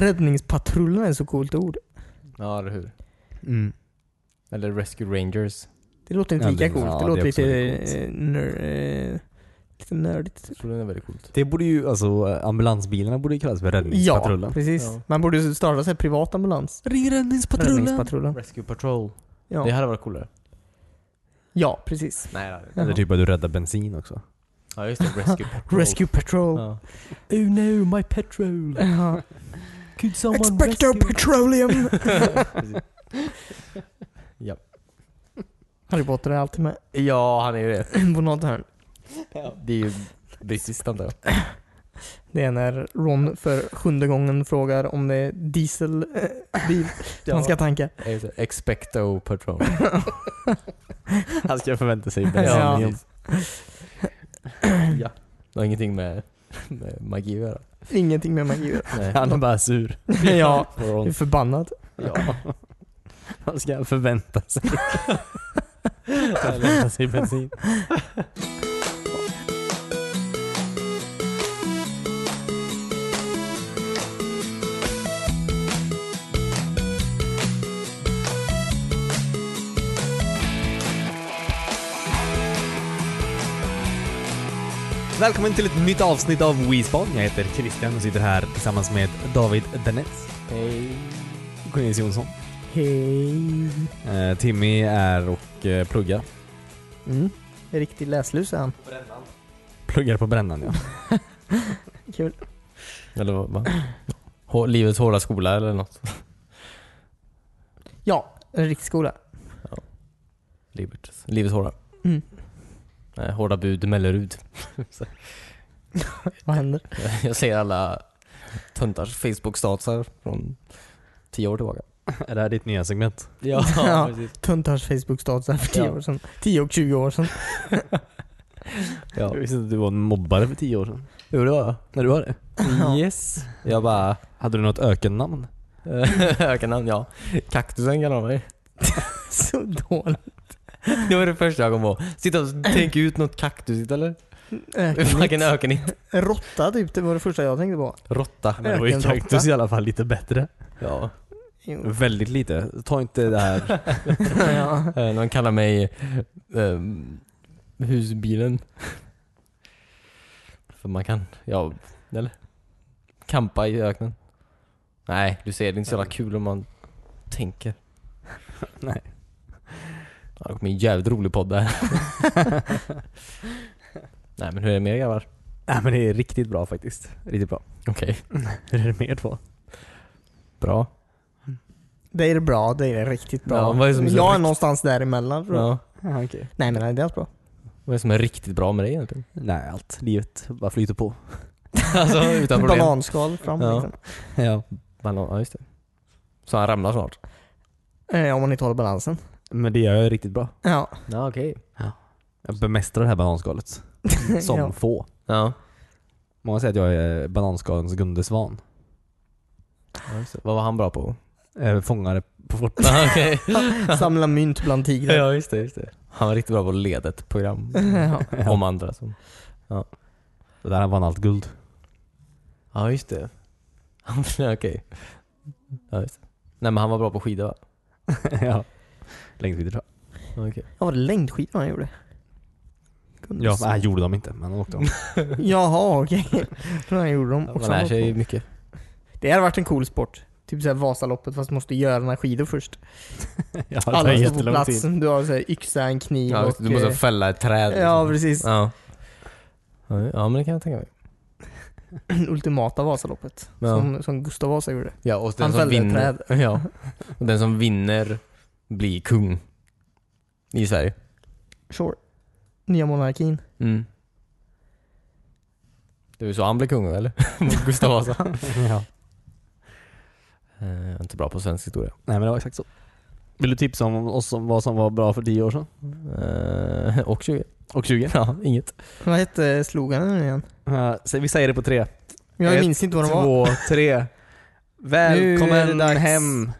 Räddningspatrullen är så coolt ord. Ja, eller hur? Mm. Eller Rescue Rangers. Det låter inte Ja, lika det- coolt. ja, det det låter är också lite, väldigt eh, nör, eh, lite nördigt. Jag tror den är väldigt coolt. Det borde ju, alltså ambulansbilarna borde ju kallas för Ja, räddningspatrullen. precis. Ja. Man borde ju starta sig privat ambulans. Ring räddningspatrullen! Räddningspatrullen. Rescue Patrol. Ja. Det hade varit coolare. ja, precis. Nej. Ja. Eller typ att du räddar bensin också. Ja, just det. Rescue Patrol. Rescue Patrol. Ja. Oh no, my petrol. Ja. Could someone Expecto rescue? Petroleum! ja. Harry Potter är alltid med ja, han är ju det. på något hörn. Det är ju brittiskt antar jag. Det är när Ron för sjunde gången frågar om det är dieselbil man ska tanka. Expecto Patrol. Han ska förvänta sig Ja. bensin. ja. Det har ingenting med, med magi att göra. Ingenting med magi att göra. Nej. Han är bara sur. Ja, är förbannad. Ja. Han ska förvänta sig. förvänta sig bensin. Välkommen till ett nytt avsnitt av WeSpan. Jag heter Christian och sitter här tillsammans med David Denetz, Hej. Cornelius Jonsson. Hej. Eh, Timmy är och eh, pluggar. Mm. Riktig läslus är han. Pluggar på brännan ja. Kul. Eller vad? va? Hå- Livets hårda skola eller något? Ja, en riktig skola. Livets, livets hårda. Mm. Nej, hårda bud Mellerud. Vad händer? Jag ser alla tuntars Facebook-statusar från tio år tillbaka. Är det här ditt nya segment? Ja, Ja. precis. Tuntars Facebook-statusar för 10 Ja. år sedan. 10 och 20 år sedan. Ja. Jag visste inte att du var en mobbare för tio år sedan. Jo, det var jag. När du var det? Ja. Yes. Jag bara... Hade du något ökennamn? Ökennamn, ja. Kaktusen kallar de mig. Så dåligt. Det var det första jag kom på. Sitta och tänka ut något kaktusigt eller? Vilken ökenigt. Råtta typ, det var det första jag tänkte på. Råtta. Men det var ju kaktus i alla fall lite bättre. Ja. Jo. Väldigt lite. Ta inte det här. ja. Eh, De kallar mig ehm, husbilen. För man kan, ja, eller? Kampa i öknen. Nej, du ser, det är inte så jävla kul om man tänker. Nej. Ja, det kommer bli en jävligt rolig podd där. Nej men hur är det med er grabbar? Nej men det är riktigt bra faktiskt. Riktigt bra. Okej. Hur är det med er två? Bra. Det är bra, det är riktigt bra. Ja, vad är det som är så jag är rikt- någonstans däremellan tror jag. Ja. Ja, okej. Nej men det är bra. Vad är det som är riktigt bra med dig egentligen? Nej, allt. Livet bara flyter på. alltså utan problem. Bananskal fram Ja. liksom. Ja. Banan. Ja just det. Så han ramlar snart? Eh, om man inte håller balansen. Men det gör jag riktigt bra. Ja. Ja okej. Jag bemästrar det här bananskalet. Som ja. få. Ja. Många säger att jag är bananskalens Gunde Svan. ja just det. Vad var han bra på? Eh, Fångare på fort. Ja, okej. Samla mynt bland tigrar. ja just det, just det. Han var riktigt bra på att leda ett program. Ja. Om andra som... Det där vann allt guld. Ja just det. Han- Okej. Ja just det. Nej men han var bra på skidor va? ja. Längdskidor tror jag. Okej. Ja, var det längdskidor han gjorde? Ja, nej, gjorde dem inte, men han åkte dem. Jaha, okej. Jag tror han gjorde dem Man också. lär sig mycket. Det hade varit en cool sport. Typ såhär Vasaloppet fast du måste göra några skidor först. Ja, det tar Alla står på jättelång plats. tid. Du har såhär yxa, en kniv Ja, och... du måste eh, fälla ett träd. Ja, liksom. precis. Ja. Ja, Ja men det kan jag tänka mig. Ultimata Vasaloppet. Ja. Som, som Gustav Vasa gjorde. Ja, och den Han som fällde ett vinner... Ja. Och den som vinner blir kung. I Sverige. Sure. Nya monarkin. Mm. Det var ju så han blev kung eller? Mot Gustav Vasa. ja. Eh, Jag är inte bra på svensk historia. Nej men det var exakt så. Vill du tipsa om oss om vad som var bra för 10 år sedan? Eh, och 20. Och 20? Ja, inget. Vad hette sloganen nu igen? Uh, vi säger det på tre. Jag Ett, minns inte vad det var. Två, tre. Välkommen hem!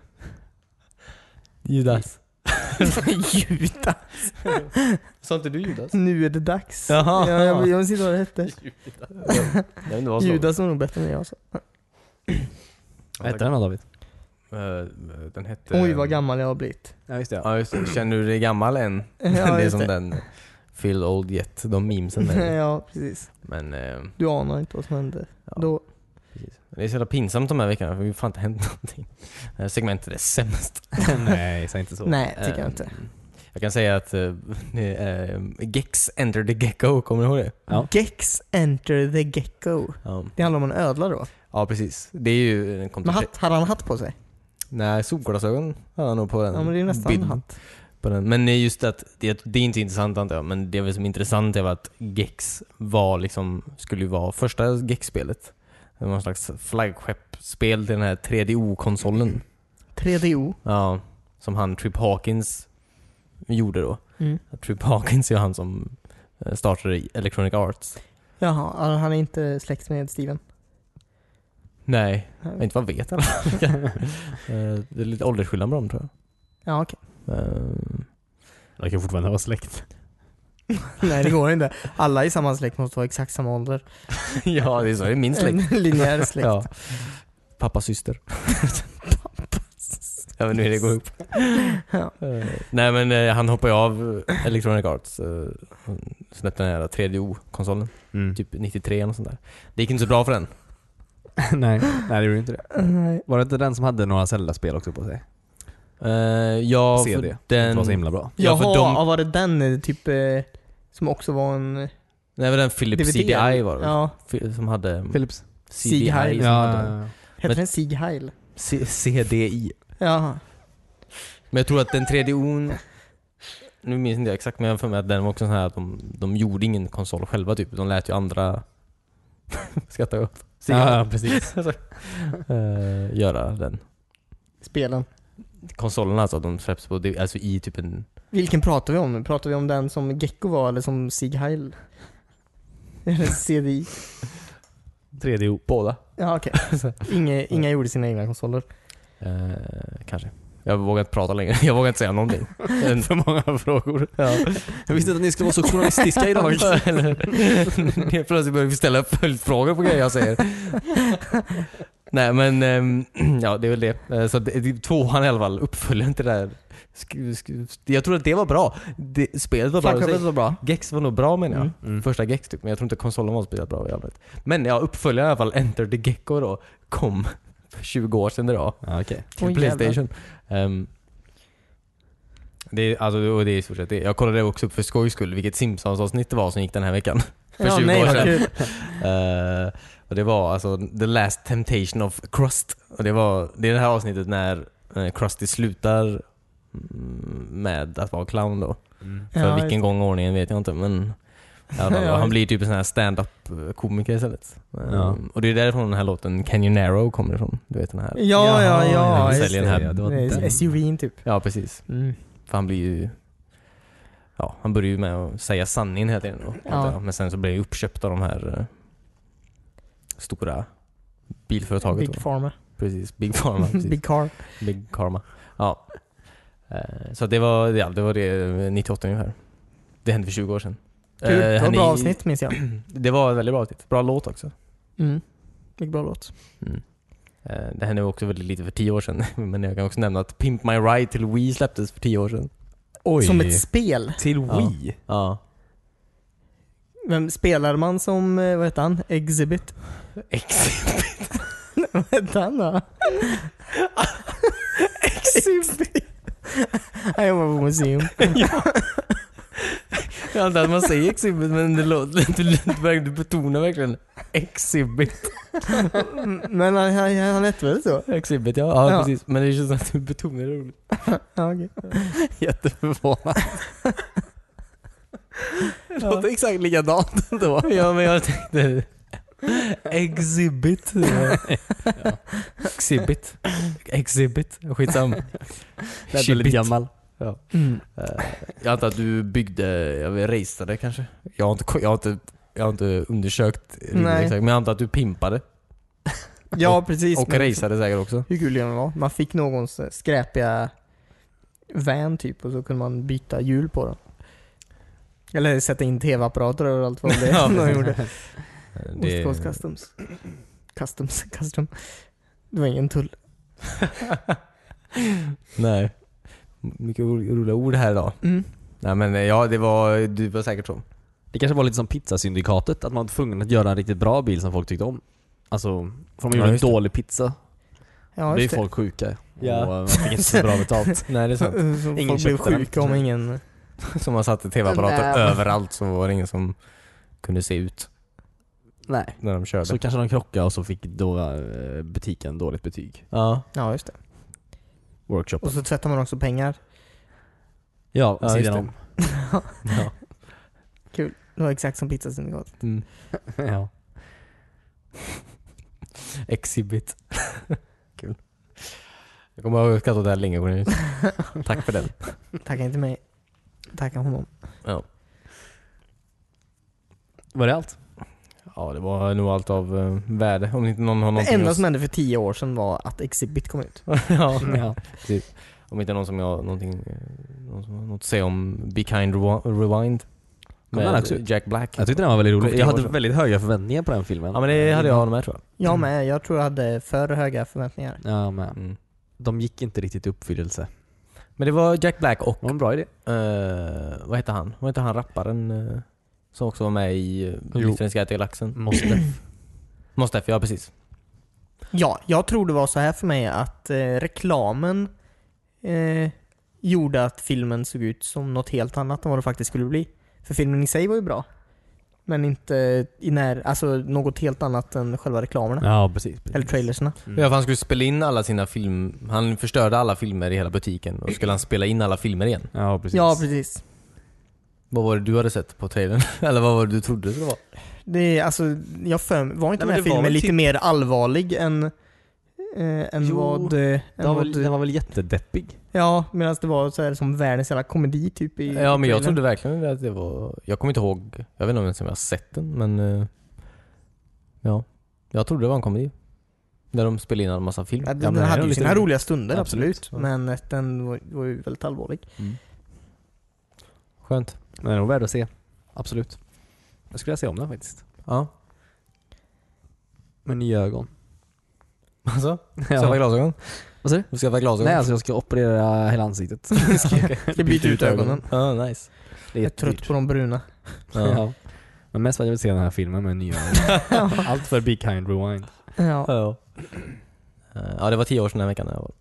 Judas. Judas. Sa inte du Judas? Nu är det dags. Jaha. Ja, jag, jag minns inte vad det hette. Vad som. Judas var nog bättre än jag sa. Vad hette den då David? Eh, Den hette... Oj vad gammal jag har blivit. Ja just det. Ja just det. Känner du dig gammal än? Ja, det är just som det. den Phil Old Jet, de memesen där. ja, precis. Men eh, Du anar inte vad som hände. Ja. Då, precis. Det är så jävla pinsamt de här veckorna för det har fan inte hänt någonting. Det här segmentet är sämst. Nej, säg inte så. nej, tycker jag Eh, inte. Jag kan säga att uh, Gex Enter the Gecko, kommer du ihåg det? Ja. Gex Enter the Gecko. Ja, Det handlar om en ödla då. ja precis. Det är ju en Men hatt, hade han hatt på sig? Nej, solglasögon har han nog på den. Ja men det är nästan bild hatt. På den. Men det är just att, det, det är inte intressant antar jag, men det som är intressant är att Gex var liksom, skulle ju vara första Gex-spelet. Någon slags flaggskeppsspel till den här 3DO-konsolen. 3DO. Ja, som han Trip Hawkins gjorde då. Mm. Trip Hawkins är han som eh, startade Electronic Arts. Jaha, han är inte släkt med Steven? Nej, inte vad jag vet i alla fall. Det är lite åldersskillnad med dem tror Ja okej. jag. Eh, De kan fortfarande vara släkt. Nej det går inte. Alla i samma släkt måste vara exakt samma ålder. Ja, det är så. Det är min släkt. En linjär släkt. Ja. Pappas syster. Jag vet inte hur det går ihop. Ja. Eh, Nej men eh, han hoppade ju av eh, Electronic Arts. Uh, släppte den här 3DO-konsolen. Mm. Typ 93 eller sånt där. Det gick inte så bra för den. nej, nej det gjorde inte det. Nej. Var det inte den som hade några Zelda-spel också på sig? Uh, ja, CD. för Det den... var så himla bra. Ja, för Jaha, de- var det den eh, typ eh, som också var en Nej men den Philips DVD? CDI var det? Ja, Fi- Som hade... Philips? CDI Sieg Heil. som Ja, hade... ja, ja. hette Men- den Sieg Heil? C- CDI. Jaha. Men jag tror att den 3DO'n... Nu minns inte jag exakt men jag har för mig att den var också sån här att de, de gjorde ingen konsol själva typ. De lät ju andra... Skrattar jag åt. ja, ja, precis. Eh, göra den. Spelen. Konsolen alltså, de släpps på, det- alltså i typ en... Vilken pratar vi om nu? Pratar vi om den som Gecko var eller som Sieg Heil? Eller CDI? 3DO. Båda. Ja okej. Inga, inga gjorde sina egna konsoler. Eh, kanske. Jag vågar inte prata längre. Jag vågar inte säga någonting. En- För många frågor. ja. Jag visste inte att ni skulle vara så journalistiska idag. Helt plötsligt börjar vi ställa följdfrågor på grejer jag säger. Nej men, ehm, ja det är väl det. Eh, Så det, det, tvåan i alla fall, uppföljaren till det där. Jag tror att det var bra. Det, spelet var bra. var bra. Gex var nog bra menar jag. Mm. Mm. Första Gex typ, men jag tror inte konsolen var speciellt bra i allmänhet. Men ja, uppföljaren i alla fall, Enter the Gecko då, kom för 20 år sedan idag. Ja, okej. Till Oj, Playstation. Ehm, det, är, alltså, och det är i stort sett det. Jag kollade också upp för skojs skull vilket Simpsons-avsnitt det var som gick den här veckan. För Ja, 20 nej år sedan. Eh, och det var alltså The Last Temptation of Crust. Och det var, det är det här avsnittet när uh, Krusty slutar med att vara clown då. Mm. För Ja, vilken gång i ordningen vet jag inte men Ja, han blir typ en sån här stand-up komiker istället. Um, Ja. Och det är därifrån den här låten Can You Narrow kommer ifrån. Du vet den här. Ja, ja, ja. just säljer det. den här- det. SUVn typ. Ja precis. Mm. För han blir ju... Ja, han börjar ju med att säga sanningen hela tiden då. Ja. Men sen så blir han uppköpt av de här eh, stora bilföretaget. Big då. Pharma. Precis, Big Pharma. Precis. Big Car. Big Karma. Ja. Eh, Så det var, ja, det var det eh, 98 ungefär. Det hände för 20 år sedan. Kul. Eh, det var han bra avsnitt minns jag. Det var ett väldigt bra avsnitt. Bra låt också. Mm. Mycket bra låt. Mm. Eh, Det hände också väldigt lite för 10 år sedan. Men jag kan också nämna att Pimp My Ride till Wii släpptes för 10 år sedan. Oj. Som ett spel. Till Ja. Wii? Ja. Vem spelar man som, eh, vad heter han? Exhibit? Exhibit. vad heter han då? Exhibit. Han jobbar på museum. Jag antar att man säger exhibit men det låter, du, du, du betonar verkligen exhibit. Men han, han, han hette väl så? Exhibit ja. Ja, Ja. precis. Men det känns som att du betonar det roligt. Ja, okej. Jätteförvånad. Det låter exakt likadant ändå. Ja men jag tänkte Exhibit. Ja. Exhibit. Exhibit. Skitsamma. Det är väldigt gammal. Mm. Eh, Jag antar att du byggde, jag vet, raceade kanske? Jag har inte, jag har inte, jag har inte undersökt Nej. exakt, men jag antar att du pimpade? Ja, precis. Och raceade säkert också? Hur kul det var. Man fick någons eh, skräpiga van typ och så kunde man byta hjul på den. Eller sätta in tv-apparater överallt vad det Ja, de gjorde. Det, Ostcoast Customs. Customs, custom. Det var ingen tull. Nej. Mycket ro- roliga ord här idag. Mm. Nej men eh, ja, det var, det var säkert så. Det kanske var lite som pizzasyndikatet, att man var tvungen att göra en riktigt bra bil som folk tyckte om. Alltså, för Ja, gjorde en dålig pizza, Ja, blir det. folk sjuka. Ja. Och man fick inte så bra betalt. Nej det är sant. Så Ingen folk blev sjuka om ingen... Som man satte tv-apparater överallt så var det ingen som kunde se ut Nej. när de körde. Så kanske de krockade och så fick då eh, butiken dåligt betyg. Ja. Ja, just det. Workshopen. Och så tvättar man också pengar. Ja, Ja, sidan just om. ja. Det var exakt som pizzasyndikatet. Mm. ja. Exhibit. Kul. Jag kommer att skratta åt det här länge. Tack för den. Tacka inte mig. Tacka honom. Ja. Var det allt? Ja, det var nog allt av eh, värde. Om inte någon har Det någonting enda att- som hände för tio år sedan var att Exhibit kom ut. ja. Ja. Om inte någon som jag någonting, eh, någon som har något att säga om Be Kind Rewi- Rewind. Kom den Med också? Jack Black. Jag tyckte den var väldigt rolig. Jag hade väldigt höga förväntningar på den filmen. Ja men det hade jag med tror jag. Jag med. Jag tror jag hade för höga förväntningar. Ja, men Mm. de gick inte riktigt i uppfyllelse. Men det var Jack Black och, Det var en bra idé. eh, vad hette han? Vad hette han rapparen? eh, som också var med i uh, Jo. Liften i galaxen? Måste. Mostef, ja precis. Ja, jag tror det var så här för mig att eh, reklamen eh, gjorde att filmen såg ut som något helt annat än vad det faktiskt skulle bli. För filmen i sig var ju bra. Men inte i när, alltså något helt annat än själva reklamerna. ja, precis. precis. Eller trailersna. Mm. Ja, för han skulle spela in alla sina film... Han förstörde alla filmer i hela butiken och skulle han spela in alla filmer igen. Ja, precis. Ja, precis. Vad var det du hade sett på trailern? Eller vad var det du trodde det skulle vara? Det är, alltså, jag för, var inte Nej, den här var filmen lite typ- mer allvarlig än, eh, än Jo, vad... Eh, än Den var, vad väl, den var väl jättedeppig? Ja, medan det var så här som världens jävla komedi typ i Ja men jag trodde verkligen att det var... Jag kommer inte ihåg... Jag vet inte ens om jag har sett den men... eh, Ja. Jag trodde det var en komedi. Där de spelade in en massa film. Ja, den, Ja, den hade ju sina roliga stunder, Absolut. absolut. Men den var, var ju väldigt allvarlig. Skönt. Men den är nog värd att se. Absolut. Jag skulle vilja se om den faktiskt. Ja. Med nya ögon. Alltså? Skaffa glasögon? Vad säger Du skaffar glasögon? Nej, alltså jag ska operera hela ansiktet. Ska byta ut ögonen. Ja, nice. Det är Jag är trött på de bruna. Ja. Ja. Men mest för att jag vill se den här filmen med nya ögon. Allt för Be Kind Rewind. Ja. Ja. Eh, Ja, det var tio år sedan den här veckan. när jag var-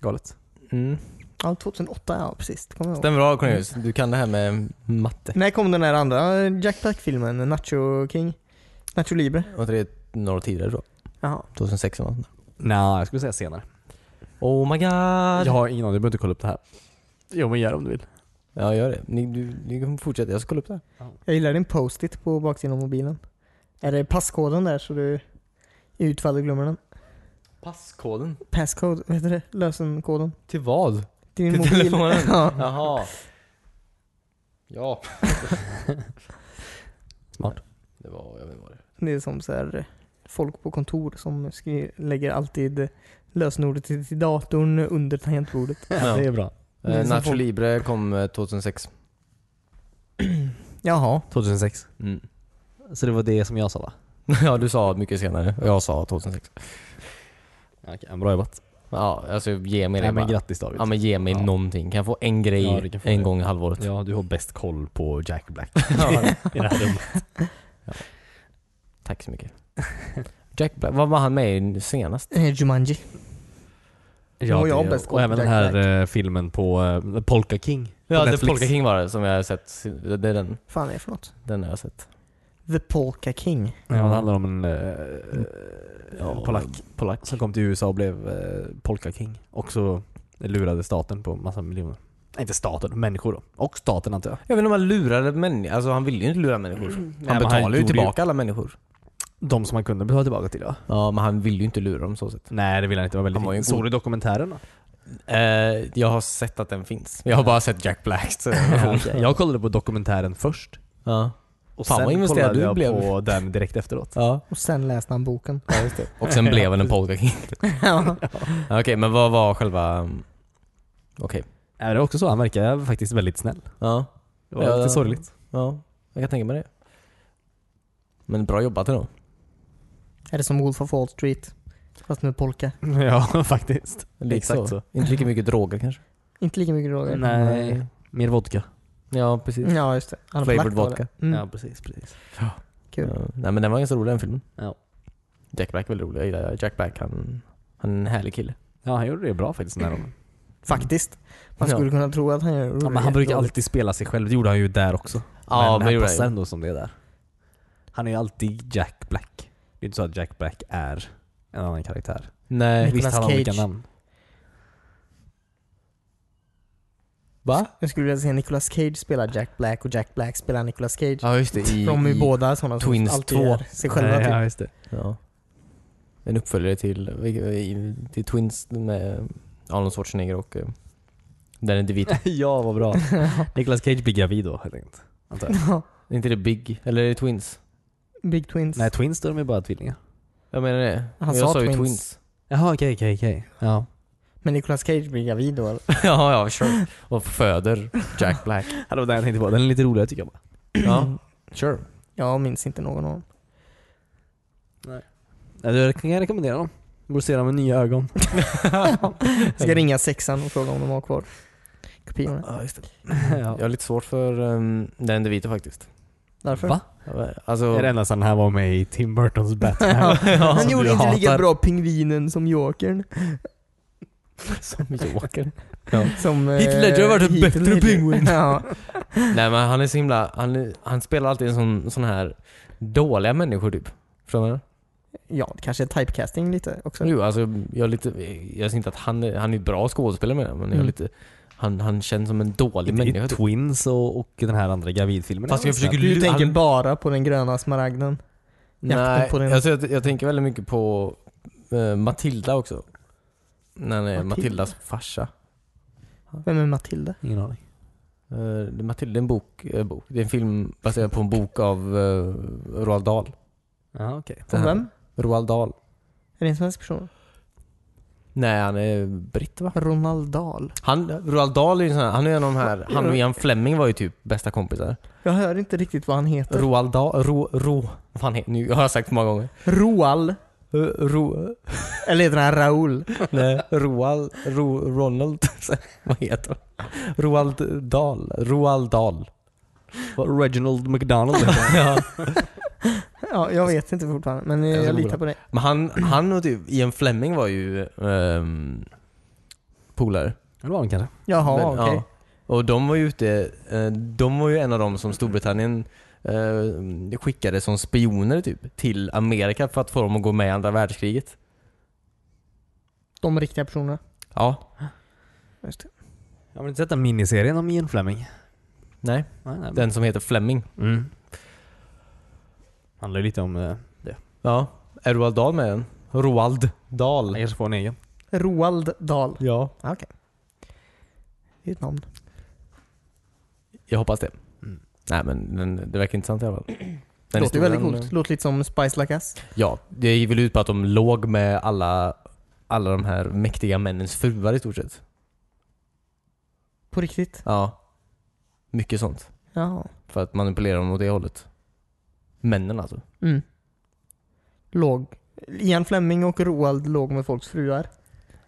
Galet. Mm. Ja, 2008, ja precis. Det kommer jag ihåg. Stämmer bra Cornelius. Du kan det här med matte. När kom den där andra Jack Black-filmen? Nacho King? Nacho Libre? Var inte det några år tidigare tror jag? Jaha. 2006 eller något sånt. Nej, jag skulle säga senare. Oh my god! Jag har ingen aning, du behöver inte kolla upp det här. Jo men gör det om du vill. Ja, gör det. Ni, du, ni kan fortsätta. Jag ska kolla upp det här. Jag gillar din post-it på baksidan av mobilen. Är det passkoden där så du i utfallet glömmer den? Passkoden? Passcode, vad heter det? Lösenkoden. Till vad? Till din Till mobil. telefonen? ja. Jaha. Ja. Smart. Det var, jag vet inte vad det Det är som så här folk på kontor som skri- lägger alltid lösenordet till, till datorn under tangentbordet. Ja. Det är bra. Det är eh, som Nacho folk- Libre kom eh, 2006. Jaha. 2006. Mm. Så det var det som jag sa va? ja, du sa mycket senare jag sa 2006. Ja, Okej, bra jobbat. Ja, alltså ge mig det Nej men bara. grattis David. Ja men ge mig Ja. någonting. Kan jag få en grej Ja, du kan få en det. gång i halvåret? Ja, du har bäst koll på Jack Black Ja, i det här rummet. Tack så mycket. Jack Black, vad var han med i senast? Eh, Jumanji. Ja, Och jag har det- bäst koll och på även den Jack här Black. eh, filmen på eh, Polka King. Ja, The Netflix. Polka King var det som jag har sett. Det är den, fan är det för något? den har jag sett. The Polka King. Ja, det handlar om en eh, Ja, polack Polack. som kom till USA och blev eh, Polka King. Och så lurade staten på massa miljoner. Nej, inte staten, människor då. Och staten antar jag. Jag vet inte om han lurade människor. Alltså han ville ju inte lura människor. Han men han betalade ju tillbaka alla människor. De som man kunde betala tillbaka till ja. Ja, men han ville ju inte lura dem så sätt. Nej det vill han inte, det var väldigt Han var ju en. Såg du dokumentären då? Eh, jag har sett att den finns. Jag har bara sett Jack Blacks Ja, okej. Jag kollade på dokumentären först. Ja. Och Fan, vad investerad kollade du jag blev. på den direkt efteråt. Ja. Och sen läste han boken. ja, just det. Och sen blev han en King. ja. Ja, Okej, men vad var själva... Okej. Nej, det var också så, han verkar faktiskt väldigt snäll. Ja. Det var Ja, lite sorgligt. Ja, jag kan tänka mig det. Men bra jobbat ändå. Är det som Wolf of Wall Street? Fast med polka. ja, faktiskt. Lite Exakt så. Inte lika mycket droger kanske. Inte lika mycket droger. Nej, mer vodka. Ja, precis. Ja, just det. Han har Flavored var vodka. det. Mm, Ja, precis, precis. Kul. Ja. Nej men den var ganska rolig den filmen. Ja. Jack Black är väldigt rolig. Jag gillar Jack Black. Han, han är en härlig kille. Ja, han gjorde det bra faktiskt den här gången. Faktiskt. Man Ja. skulle kunna tro att han gör Ja, men han brukar alltid spela sig själv, det gjorde han ju där också. Ja, men det han gjorde passar han ändå som det är där. Han är ju alltid Jack Black. Det är inte så att Jack Black är en annan karaktär. Nej. Nicolas Visst har han olika Cage. namn. Va? Jag skulle vilja se Nicolas Cage spela Jack Black och Jack Black spela Nicolas Cage. Ja just det. I, De är ju i- båda sådana som Twins alltid 2. är sig själva Nej, typ. ja, just det. Ja. En uppföljare till, i- till Twins med Arnold Schwarzenegger och eh, Danny DeVito. ja, vad bra. Nicolas Cage blir gravid då helt enkelt. Antar jag. Är inte det Big? Eller är det Twins? Big Twins. Nej, Twins då de är bara tvillingar. Jag menar det. Han jag sa sa ju Twins. Twins. Jaha, okej, okej, okej. Ja. Men Nicolas Cage blir gravid då eller? ja, ja, sure. Och föder Jack Black. Ja, det var den jag tänkte på. Den är lite roligare tycker jag bara. Ja, sure. Jag minns inte någon av dem. Ja, du kan jag rekommendera dem. Borde se dem med nya ögon. Jag ska ringa sexan och fråga om de har kvar kopiorna. Ja, just det. ja. Jag har lite svårt för um, Danny DeVito faktiskt. Varför? Va? Alltså, Är det enda sedan han var med i Tim Burtons Batman? Han som gjorde inte lika bra pingvinen som Jokern. som Joker. Ja. Som, Heath Ledger har varit en Heath bättre Ledger. pingvin. Ja. Nej men han är så himla, han, han spelar alltid en sån, sån här dåliga människor typ. Förstår du? vad ja, det kanske är typecasting lite också. Jo alltså, jag är lite, jag ser inte att han är, han är bra skådespelare med det, men jag är Mm. lite, han, han känns som en dålig I människa typ. Twins och, och den här andra gravidfilmen. Fast jag försöker Du tänker han- bara på den gröna smaragden. jakten Nej, på den- alltså, jag, jag tänker väldigt mycket på eh, Matilda också. Han är Matilda? Matildas farsa. Vem är Matilda? Ingen aning. Eh, det- Matilda är en bok, eh, bok. Det är en film baserad på en bok av uh, Roald Dahl. Ja, okej. Från vem? Roald Dahl. Är det en svensk person? Nej, han är britt va? Ronald Dahl. Han, Roald Dahl är ju en sån här, han är en av de här, han och Ian Fleming var ju typ bästa kompisar. Jag hör inte riktigt vad han heter. Roald Dahl, Ro, Ro, vad fan heter, nu har jag sagt många gånger. Roal. Ro, Eller heter han Raoul? nej, Roald, Ro, Ronald, vad heter han? Roald Dahl, Roald Dahl. Reginald McDonald. ja. Ja, jag vet inte fortfarande, men Jag jag litar det. på dig. Men han, han och typ Ian Fleming var ju um, polare. det var han kanske. Jaha, okej. ja. Och de var ju ute, eh, de var ju en av dem som Storbritannien eh, skickade som spioner typ till Amerika för att få dem att gå med i andra världskriget. De riktiga personerna. Ja. Just det. Jag har inte sett den miniserien om Ian Fleming. Nej, Nej, nej. den som heter Fleming. Mm. Handlar ju lite om eh, det. Ja. Är Roald Dahl med den? Roald Dahl. Jag kanske får en egen. Roald Dahl. Ja. Ah, Okej. Det är ett namn. Jag hoppas det. Nej men den, det verkar intressant i alla fall. Den Låter ju väldigt coolt. Låter lite som Spice Like Us. Ja, det gick väl ut på att de låg med alla, alla de här mäktiga männens fruar i stort sett. På riktigt? Ja. Mycket sånt. Ja. För att manipulera dem åt det hållet. Männen alltså. Mm. Låg. Ian Fleming och Roald låg med folks fruar.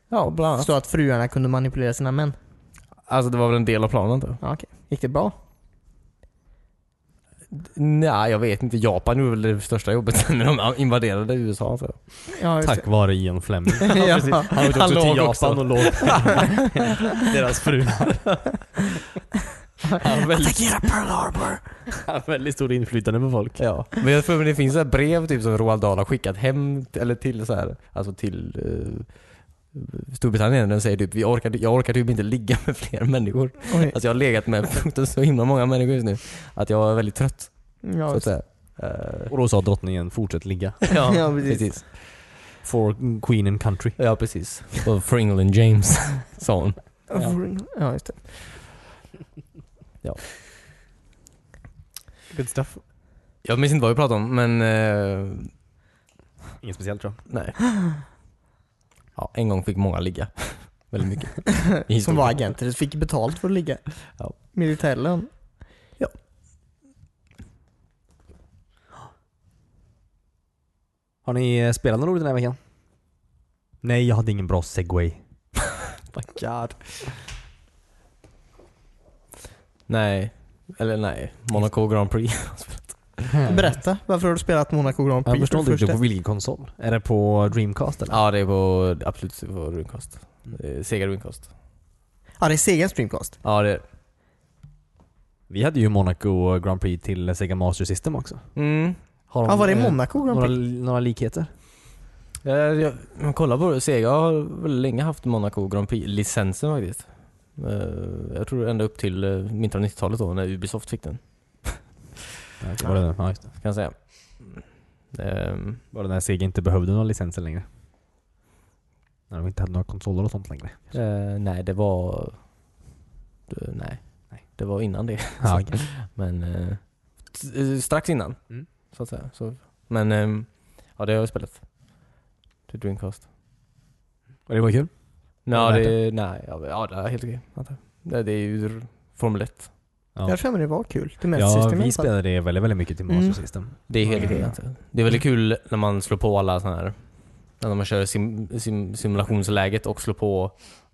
Ja, bland annat. Så att fruarna kunde manipulera sina män. Alltså det var väl en del av planen jag. Ja, okej. Gick det bra? Nej, jag vet inte. Japan gjorde väl det största jobbet när de invaderade USA så. Ja, Tack vare Ian Fleming. Ja, han åkte också till Japan också. och låg deras fruar. Han väldigt, Attackera Pearl Harbor! han har väldigt stort inflytande på folk. Ja. Men jag tror att det finns så brev typ som Roald Dahl har skickat hem, eller till så här, alltså till uh, Storbritannien. Den säger typ, vi orkar, jag orkar typ inte ligga med fler människor. Oj. Alltså jag har legat med så himla många människor just nu. Att jag är väldigt trött. Ja, Så att säga. Eh, Och då sa drottningen fortsätt ligga. ja, Ja, precis. precis. For Queen and Country. Ja, precis. Och för England James, sa hon. Ja, just det. Good stuff. Jag minns inte vad vi pratade om, men... eh, Inget speciellt tror jag. nej. Ja, en gång fick många ligga. Väldigt mycket. I Som var agenter, fick betalt för att ligga. Ja. Militärlön. Har ni eh, spelat något roligt den här veckan? Nej, jag hade ingen bra segway. My God. Nej. Eller nej. Monaco Grand Prix. Berätta, varför har du spelat Monaco Grand Prix Jag förstår inte för det riktigt på vilken konsol. Är det på Dreamcast eller? ja, det är på absolut på Dreamcast. Sega Dreamcast. Ja, det är Segas Dreamcast. Ja, det är Vi hade ju Monaco Grand Prix till Sega Master System också. mm. Har Ja, var det eh, Monaco Grand några, Prix? några likheter? Eh, Jag, jag kollar på det. Sega har väl länge haft Monaco Grand Prix-licensen faktiskt. Eh, Jag tror ända upp till mitten av 90-talet då när Ubisoft fick den. Okej, var det, ja, just det. Kan jag säga. Ehm, Var det när Sega inte behövde några licenser längre? När de inte hade några konsoler och sånt längre. eh, nej, det var... det- nej. Nej. Det var innan det. Ja, okej. Men eh, t- strax innan. Mm. Så att säga. Så, men ehm, ja, det har jag spelat. Till Dreamcast. Och det var kul. Ja, det, nej, ja, ja, det är helt okej. antar jag. Det, det är ju r- Formel 1. Jag har för mig det var kul. Till Master Ja, System vi spelade det väldigt, väldigt mycket till Master Mm. System. Det är helt Ja, ja. antar jag. Det är väldigt kul när man slår på alla sådana här, när man kör sim, sim, simulationsläget och slår på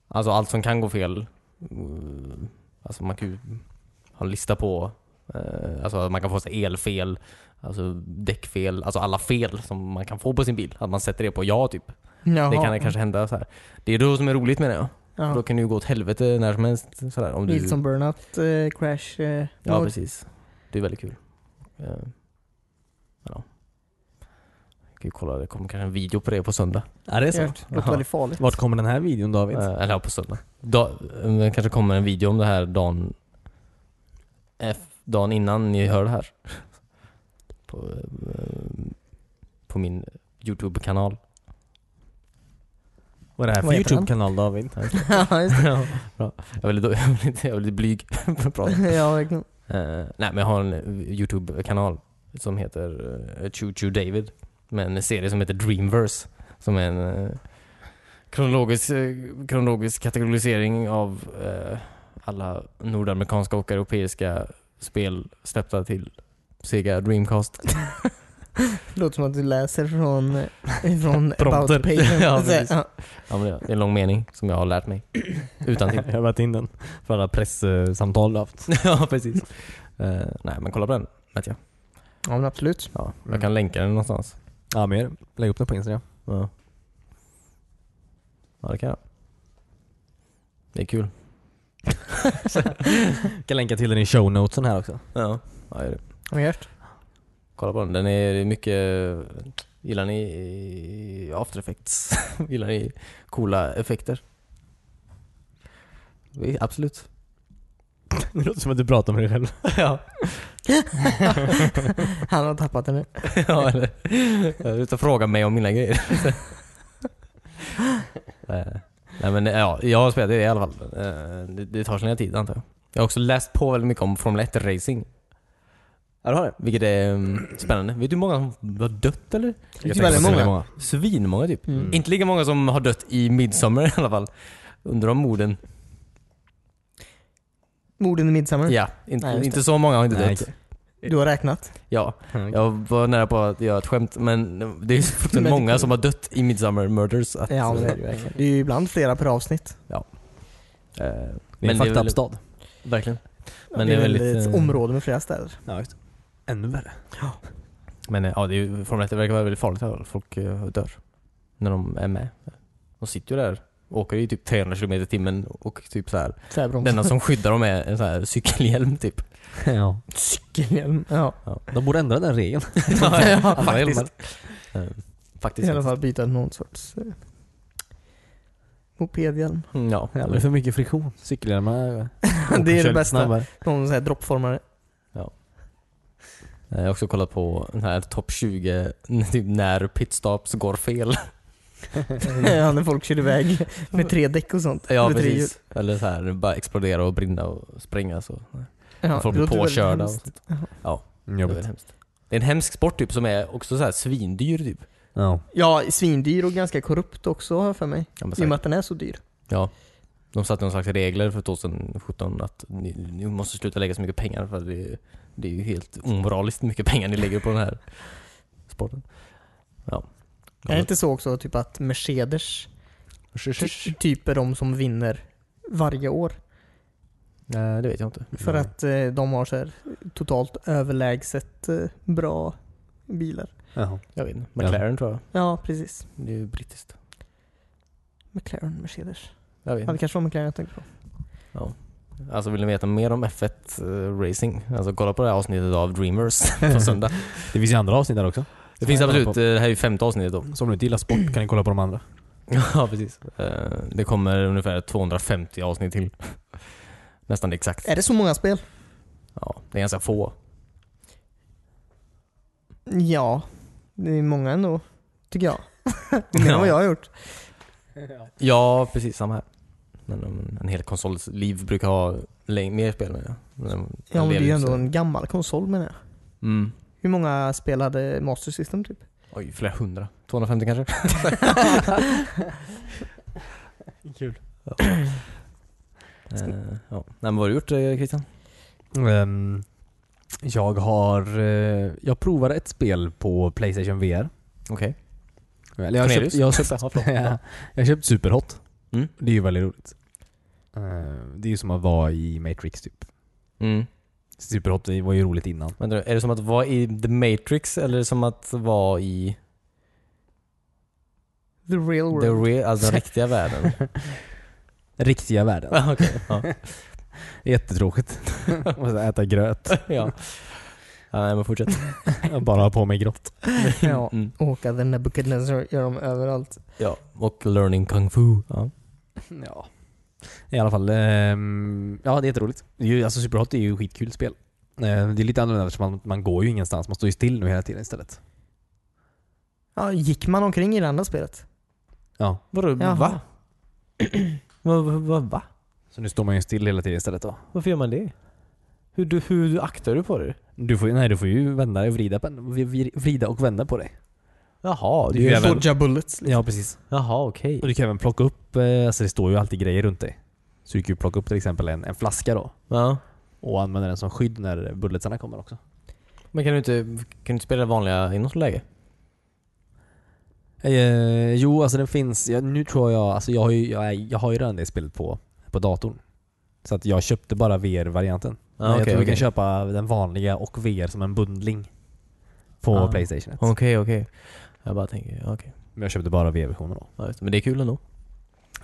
alltså allt som kan gå fel. Mm, Alltså man kan ju ha en lista på, eh, alltså man kan få sig elfel, alltså däckfel, alltså alla fel som man kan få på sin bil. Att man sätter det på ja typ. Jaha. Det kan kanske hända så här. Det är då som är roligt menar jag. Ja. Då kan det ju gå åt helvete när som helst. Sådär, om du... Lite som Burnout, eh, Crash. Eh, Ja, mode. precis. Det är väldigt kul. Eh, Ja. Jag kan ju kolla, det kommer kanske en video på det på söndag. Ja, det är så. Det låter Ja. väldigt farligt. Vart kommer den här videon David? Eh, Eller ja, på söndag. Da, eh, det kanske kommer en video om det här dagen, F, dagen innan ni hör det här. På, eh, på min YouTube-kanal. Vad är det här för? YouTube-kanal David? ja, just det. Bra. Jag är väldigt, jag är väldigt, jag är väldigt blyg ja, verkligen. Eh, nej men jag har en eh, YouTube-kanal som heter uh, Choo Choo David. Med en serie som heter Dreamverse. Som är en eh, kronologisk, eh, kronologisk kategorisering av alla nordamerikanska och europeiska spel släppta till Sega Dreamcast. Det låter som att du läser från, från about page. Ja, Så, precis. ja. Ja, men det är en lång mening som jag har lärt mig. Utan till. jag har varit in den. För alla presssamtal du haft. ja, precis. Eh, nej men kolla på den, vet jag. ja, men absolut. Ja, jag Mm. kan länka den någonstans. Ja, mer. Lägg upp den på Instagram. Ja. Ja, det kan jag. Det är kul. Jag kan länka till den i show notesen här också. Ja, ja är det. Hört? Kolla på den. Den är mycket... Gillar ni After Effects? Gillar ni coola effekter? Absolut. Det låter som att du pratar med dig själv. ja. Han har tappat den nu. ja, eller... Och frågar mig om mina grejer. Eh, Nej men ja, jag har spelat det i alla fall. Eh, Det, det tar sin tid antar jag. Jag har också läst på väldigt mycket om Formel 1 racing. Ja, du har det? Vilket är um, spännande. Vet du hur många som har dött eller? Det är väldigt många. Svinmånga typ. Mm. Inte lika många som har dött i Midsommar i alla fall. Undrar om morden. Morden i Midsommar. Ja, inte, Nej, inte så många har inte Nej, dött. okej. Du har räknat. Ja, Mm. jag var nära på att göra ett skämt men det är så många som har dött i Midsommar Murders att, Ja, det är det verkligen. Det är ju ibland flera per avsnitt. eh, Det är en Men det är fucked up stad. Verkligen. Men det är det är väl väldigt, ett område med flera städer. Ja, just. Ännu värre. Men eh, ja, det är ju, Formel 1 verkar vara väldigt farligt fall. Folk eh, dör. När de är med. De sitter ju där, åker i typ 300 km i timmen och typ så här. Tvärbroms. Det enda som skyddar dem är en så här cykelhjälm typ. ja. Cykelhjälm. Ja. De borde ändra den regeln. ja, Alla faktiskt. hjälmar. Eh, Faktiskt. I alla fall byta någon sorts eh, mopedhjälm. Mm, Ja, Ja, det är för mycket friktion. Cykelhjälmar det är det bästa. Snabbare. Någon sån här droppformare. Jag har också kollat på den här topp 20, typ när pitstops går fel. ja, när folk kör iväg med tre däck och sånt. Ja hjul. precis. Eller så här, bara explodera och brinna och spränga så. Ja, folk blir påkörda. Och, ja, Mm, det är jobbigt. väldigt hemskt. Det är en hemsk sport typ som är också så här svindyr typ. Ja. Ja, svindyr och ganska korrupt också har jag för mig. Ja, I och med att den är så dyr. Ja. De satte någon slags regler för 2017 att ni, ni måste sluta lägga så mycket pengar för det, det är ju helt omoraliskt mycket pengar ni lägger på den här sporten. Ja. Är det inte så också typ att Mercedes ty- typ är de som vinner varje år. Nej, det vet jag inte. För Nej. att eh, de har så här totalt överlägset eh, bra bilar. Jaha. Jag vet inte. McLaren tror jag. Ja, precis. Det är ju brittiskt. McLaren, Mercedes. Jag vet Ja, det inte. kanske var McLaren jag tänkte på. Alltså vill ni veta mer om F1 eh, Racing? Alltså kolla på det här avsnittet av Dreamers på söndag. Det finns ju andra avsnitt där också. Det finns absolut, på- eh, det här är ju femte avsnittet då. Så om du inte gillar sport kan ni kolla på de andra. Ja, precis. Eh, Det kommer ungefär 250 avsnitt till. Nästan exakt. Är det så många spel? Ja, det är ganska få. Ja, det är många ändå. Tycker jag. Det är mer än Ja. vad jag har gjort. Ja, precis samma här. Men um, en hel konsols liv brukar ha mer spel med men, Ja, men det är ju ändå en gammal konsol menar jag. Mm. Hur många spel hade Master System typ? Oj, flera hundra. 250 kanske? Kul. Eh, ja. Nej, men vad har du gjort eh, Christian? Ehm, jag har... eh, jag provade ett spel på Playstation VR. Okej. Eller jag har köpt, jag har köpt, Ja. Ja, jag har köpt Superhot. Mm. Det är ju väldigt roligt. Eh, det är ju som att vara i Matrix typ. Mm. Superhot det var ju roligt innan. Vänta, är det som att vara i The Matrix eller som att vara i The real world. the real, alltså den riktiga världen? Riktiga världen. Okej, ja. Jättetråkigt. Måste äta gröt. ja. Ja. Nej men fortsätt. Bara ha på mig grått. Ja. Mm. Åka the Nebuchadnezzar gör de överallt. Ja, och learning kung fu. Ja. Ja. I alla fall. ehm, ja, det är jätteroligt. Det är ju, alltså Superhot är ju skitkul spel. Eh, det är lite annorlunda eftersom man, man går ju ingenstans. Man står ju still nu hela tiden istället. Ja, gick man omkring i det andra spelet? Ja. Vadå, Jaha. va? va, va, va? va? Så nu står man ju still hela tiden istället då. Varför gör man det? Hur, du, hur aktar du på det? Du får, nej, du får ju vända och vrida, på, vri- vrida och vända på dig. Jaha, du, är ju även- Dodga bullets. Liksom. Ja, precis. jaha okej. Och du kan även plocka upp, eh, alltså det står ju alltid grejer runt dig. Så du kan ju plocka upp till exempel en, en flaska då. Ja. Och använda den som skydd när bulletsarna kommer också. Men kan du inte, kan du inte spela det vanliga läge? Eh, jo, alltså den finns, ja, nu tror jag, alltså jag har ju, jag, jag har ju redan det spelet på, på datorn. Så att jag köpte bara VR-varianten. Men jag okej, tror vi kan köpa den vanliga och VR som en bundling. På Ah. Playstation 1. Okej, okej. Jag bara tänker, okej. Men jag köpte bara VR-versionen då. Ja. Men det är kul ändå.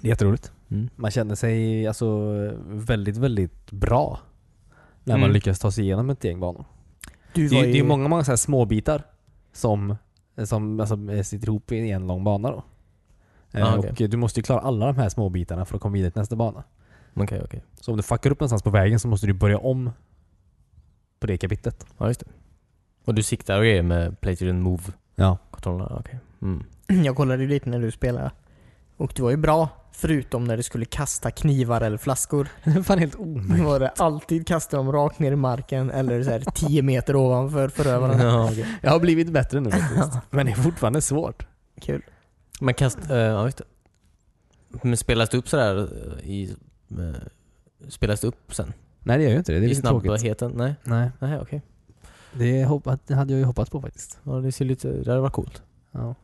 Det är jätteroligt. Mm. Man känner sig alltså väldigt, väldigt bra. När man Mm. lyckas ta sig igenom ett gäng banor. Du Det är, ju... det är många, många så här små bitar som, som alltså, sitter ihop i en lång bana då. Eh, Ah, okej. Och du måste ju klara alla de här små bitarna för att komma vidare till nästa bana. Okej, okej. Så om du fuckar upp någonstans på vägen så måste du börja om på det kapitlet. Ja, just det. Och du siktar och grejer med Playstation Move-kontrollerna? Ja. Okej. Mm. Jag kollade ju lite när du spelade. Och du var ju bra. Förutom när du skulle kasta knivar eller flaskor. Det fan helt omöjligt. var det alltid kasta dem rakt ner i marken eller så här 10 meter ovanför förövaren. Ja, okej. Jag har blivit bättre nu faktiskt. Men det är fortfarande svårt. Kul. Men kast... eh, ja, just det. Men spelas det upp sådär i... eh, spelas det upp sen? Nej det gör ju inte det. Det är I lite tråkigt. snabbheten? Nej? Nej, Nej, okej. det, det hade jag ju hoppats på faktiskt. Ja, det ser lite... Det hade varit coolt. Ja.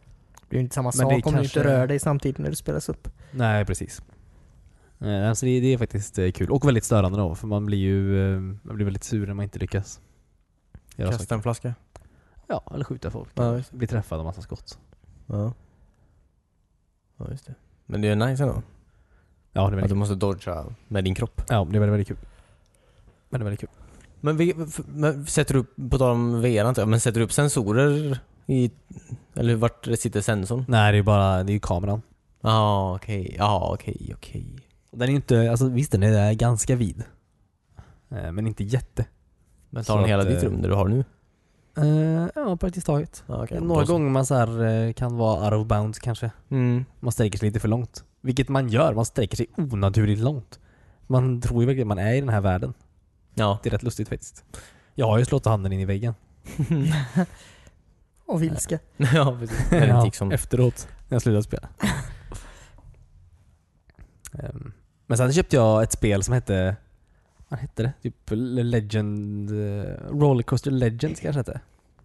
Det är ju inte samma Men det sak om du kanske- inte rör dig samtidigt när det spelas upp. Nej, precis. Eh, Alltså det, det är faktiskt eh, kul. Och väldigt störande då, för man blir ju eh, man blir väldigt sur när man inte lyckas. Göra Kasta saker. en flaska? Ja, eller skjuta folk. Ja, Bli träffad av massa skott. Ja. Ja, just det. Men det är nice ändå. Ja, det är Att väldigt du kul. måste dodga med din kropp. Ja, det är väldigt, väldigt kul. Men det är väldigt kul. Men, vi, f- men sätter du upp, på tal om VR antar jag, men sätter du upp sensorer i... Eller vart sitter sensorn? Nej, det är bara, det är ju kameran. Ja, okej. Ja, okej, okej. Och Den är ju inte, alltså visst den är ganska vid. Eh, Men inte jätte. Men Så tar den att, hela eh, ditt rum där du har nu? Eh, ja, praktiskt taget. Ja, okej. Några Då så. gånger man så här, eh, kan vara out of bounds kanske. Mm. Man sträcker sig lite för långt. Vilket man gör, man sträcker sig onaturligt långt. Man tror ju verkligen man är i den här världen. Ja. Det är rätt lustigt faktiskt. Jag har ju slått handen in i väggen. Och vilska. ja, precis. Är det en tick som... Efteråt, när jag slutade spela. Ehm, Men sen köpte jag ett spel som hette, vad hette det? Typ Legend, Rollercoaster Legends kanske hette.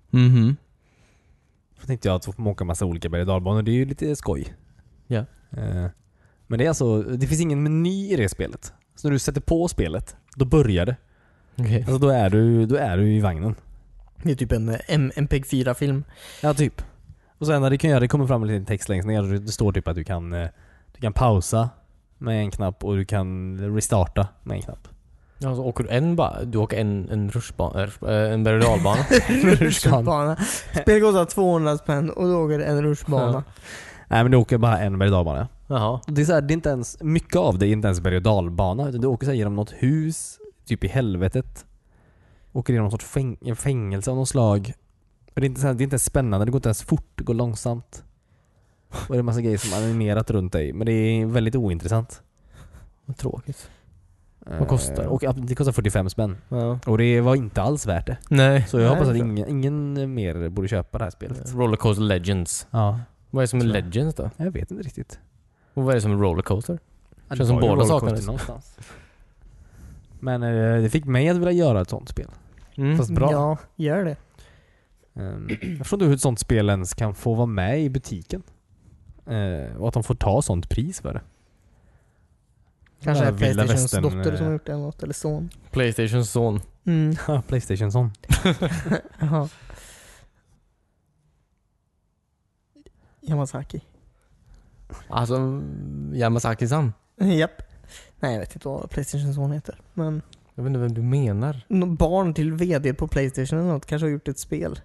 Mhm. Så tänkte jag att få åka massa olika berg och dalbanor, det är ju lite skoj. Ja. Eh, Men det är alltså, det finns ingen meny i det spelet. Så när du sätter på spelet, då börjar det. Okej. Alltså då är du, då är du i vagnen. Det är typ en eh, M- MPEG-4-film. Ja, typ. Och sen när du kan göra det kommer fram en liten text längst ner. Det står typ att du kan, eh, du kan pausa med en knapp och du kan restarta med en knapp. Ja, så åker du en bara, du åker en, en rutschbana, äh, en berg och dalbana. Rutschbana. Spelet kostar 200 spänn och då åker det en rutschbana. Nej men du åker bara en berg och dalbana. Jaha. Det är, så här, det är inte ens, mycket av det är inte ens berg och dalbana. Utan du åker så här genom något hus, typ i helvetet. Åker genom någon sorts fäng, fängelse av något slag. Och det är inte, så här, det är inte ens spännande, det går inte ens fort, det går långsamt. Och det är en massa grejer som animerat runt dig. Men det är väldigt ointressant. Vad tråkigt. Vad kostar det? Eh, Och det kostar 45 spänn. Ja. Och det var inte alls värt det. Nej. Så jag Nej, hoppas att ingen, ingen mer borde köpa det här spelet. Rollercoaster Legends. Ja. Vad är det som är. Legends då? Jag vet inte riktigt. Och vad är det som är Rollercoaster? Ja, Känns det som båda saknades. någonstans. Men eh, det fick mig att vilja göra ett sånt spel. Mm. Fast bra. Ja, gör det. Ehm, jag förstår inte hur ett sånt spel ens kan få vara med i butiken. Eh, och att de får ta sånt pris för det. Kanske är Playstations västern, dotter som eh. har gjort det eller något, eller son. Playstations son. Mm. Ja, Playstation. Jaha. Yamazaki. Alltså, Yamasaki-san. Japp. Nej, jag vet inte vad Playstation son heter. Men Jag vet inte vem du menar. nå- barn till VD på Playstation eller något kanske har gjort ett spel.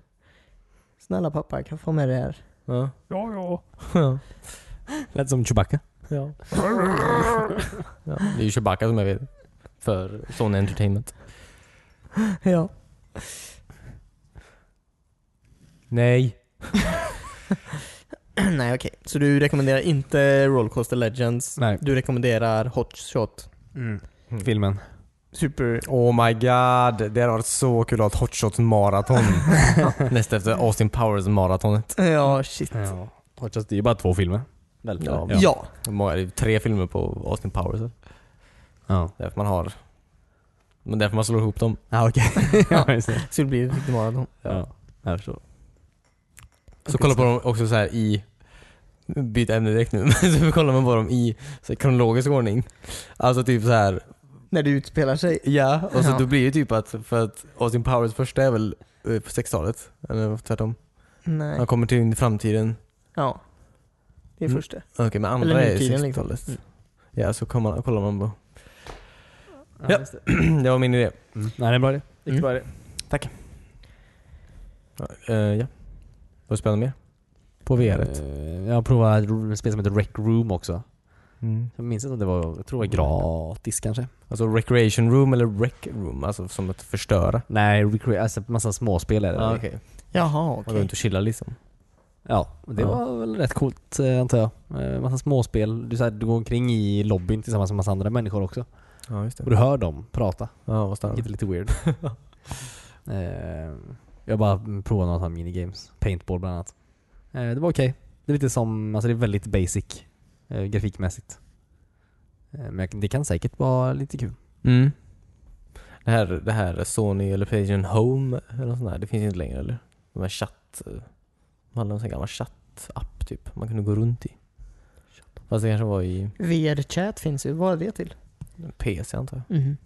Snälla pappa, jag kan få med det här. Ja. Ja, ja. Ja. Lät som Chewbacca. ja. ja. Det är ju Chewbacca som är vd. För Sony Entertainment. Ja. Nej. Nej okej, så du rekommenderar inte Rollercoaster Legends. Nej. Du rekommenderar Hot Shot. Mm. Filmen. Super... Oh my god, det hade varit så kul att ha ett Hot Shots maraton. Näst efter Austin Powers maratonet. Ja, shit. Ja. Hot Shots, det är ju bara två filmer. Väl? Ja. Ja. Hur många- Det är tre filmer på Austin Powers. Ja. Därför man har... Men därför man slår ihop dem. Ja, okej. ja, just det. Så det blir ett riktigt maraton. Ja, jag förstår. Så kolla på dem också så här i... Byt ämne direkt nu. så kollar man på dem i så här, kronologisk ordning. Alltså typ så här. När det utspelar sig. Ja, och så Ja. då blir det typ att, för att Austin Powers första är väl eh, på 60-talet? Eller tvärtom? Nej. Han kommer till framtiden. Ja. Det är Mm. första. Okej, men andra är nutiden, liksom. 60-talet. Mm. Ja, så man, kollar man på. Ja, Ja. det. det var min idé. Mm. Nej, det är en bra idé. Riktigt Mm. bra idé. Ja, eh, ja. Vad spännande mer? På VR. ett. Eh, Jag har provat ett spel som heter Rec Room också. Mm. Jag minns inte om det var, jag tror det var gratis kanske. Alltså recreation room eller rec room? Alltså som att förstöra? Nej, recre- alltså massa småspel är det. Ja, okej. Jaha, Man går okej. runt och chillar liksom. Ja, det Ja. var väl rätt coolt eh, antar jag. Eh, Massa småspel. Du, så här, du går omkring i lobbyn tillsammans med massa andra människor också. Ja, just Och du hör dem prata. Ja, vad Vilket starkt. är lite weird. jag bara provat några minigames. Paintball bland annat. Eh, det var okej. Det är lite som, alltså det är väldigt basic eh, grafikmässigt. Eh, men det kan säkert vara lite kul. Mm. Det här, det här Sony eller Playstation Home eller något sånt där, det finns inte längre eller? De här chatt... De hade en sån gammal chatt-app typ, man kunde gå runt i. Fast det kanske var i VR-chat finns ju. Vad är det till? PC antar jag. Mhm.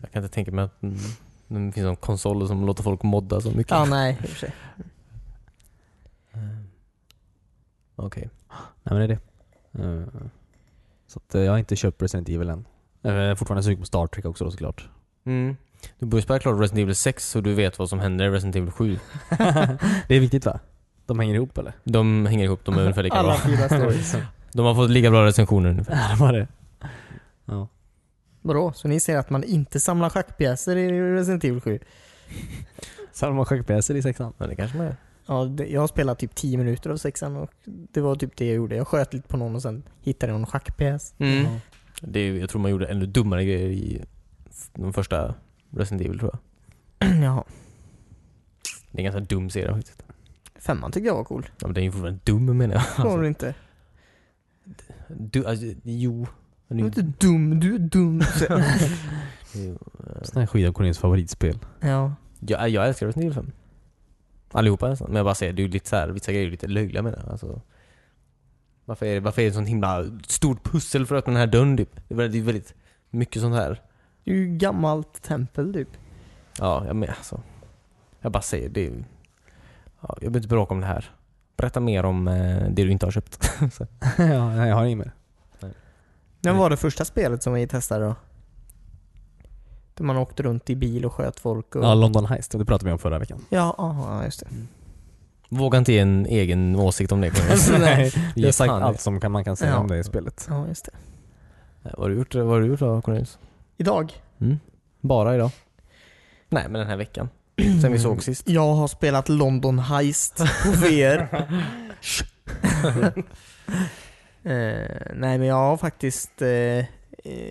Jag kan inte tänka mig att mm, det finns någon konsol som låter folk modda så mycket. Ja, nej, i och för sig. Eh, Okej. Nej men det är det. Eh, så att, eh, jag har inte köpt Resident Evil än. Jag är fortfarande sugen på Star Trek också då såklart. Mm. Du borde spela klart Resident Evil 6 så du vet vad som händer i Resident Evil 7. det är viktigt va? De hänger ihop eller? De hänger ihop, de är ungefär lika Alla bra. fyra stories. De har fått lika bra recensioner ungefär. Ja, det var det. Ja. Vadå? Så ni säger att man inte samlar schackpjäser i Resident Evil 7? Samma schackpjäser i sexan. Men det kanske man är. Ja, det, jag har spelat typ 10 minuter av sexan och det var typ det jag gjorde. Jag sköt lite på någon och sen hittade jag någon schackpjäs. Mm. Ja. Det jag tror man gjorde ännu dummare grejer i de första Resident Evil tror jag. Jaha. Det är en ganska dum serie faktiskt. Femman tycker jag var cool. Ja, men den är ju fortfarande dum menar jag. Var du inte? Du, alltså, jo. Du är inte dum, du är dum. Sån här skit av Cornelius favoritspel. ja. jag, jag älskar Resident Evil 5. Allihopa nästan. Men jag bara säger, det är ju lite så här, vissa grejer är ju lite löjliga med det. Alltså, Varför är det, varför är det sånt himla stort pussel för att öppna den här dörren typ? Det är väldigt, väldigt mycket sånt här. Det är ju gammalt tempel typ. Ja, jag men alltså. Jag bara säger det. är- Ja, jag behöver inte bråka om det här. Berätta mer om eh, det du inte har köpt. Ja, nej, jag har inget mer. När var det första spelet som vi testade då? Där man åkte runt i bil och sköt folk och... Ja, London Heist, det pratade vi om förra veckan. Ja, aha, just det. Våga inte ge en egen åsikt om det. Nej. Jag har sagt allt som man kan säga Ja. om det i spelet. Ja, just det. Vad har du gjort, vad har du gjort då Cornelius? Idag? Mm. Bara idag? Nej, men den här veckan. Sen vi såg sist. Jag har spelat London Heist på VR. eh, nej men jag har faktiskt eh, eh,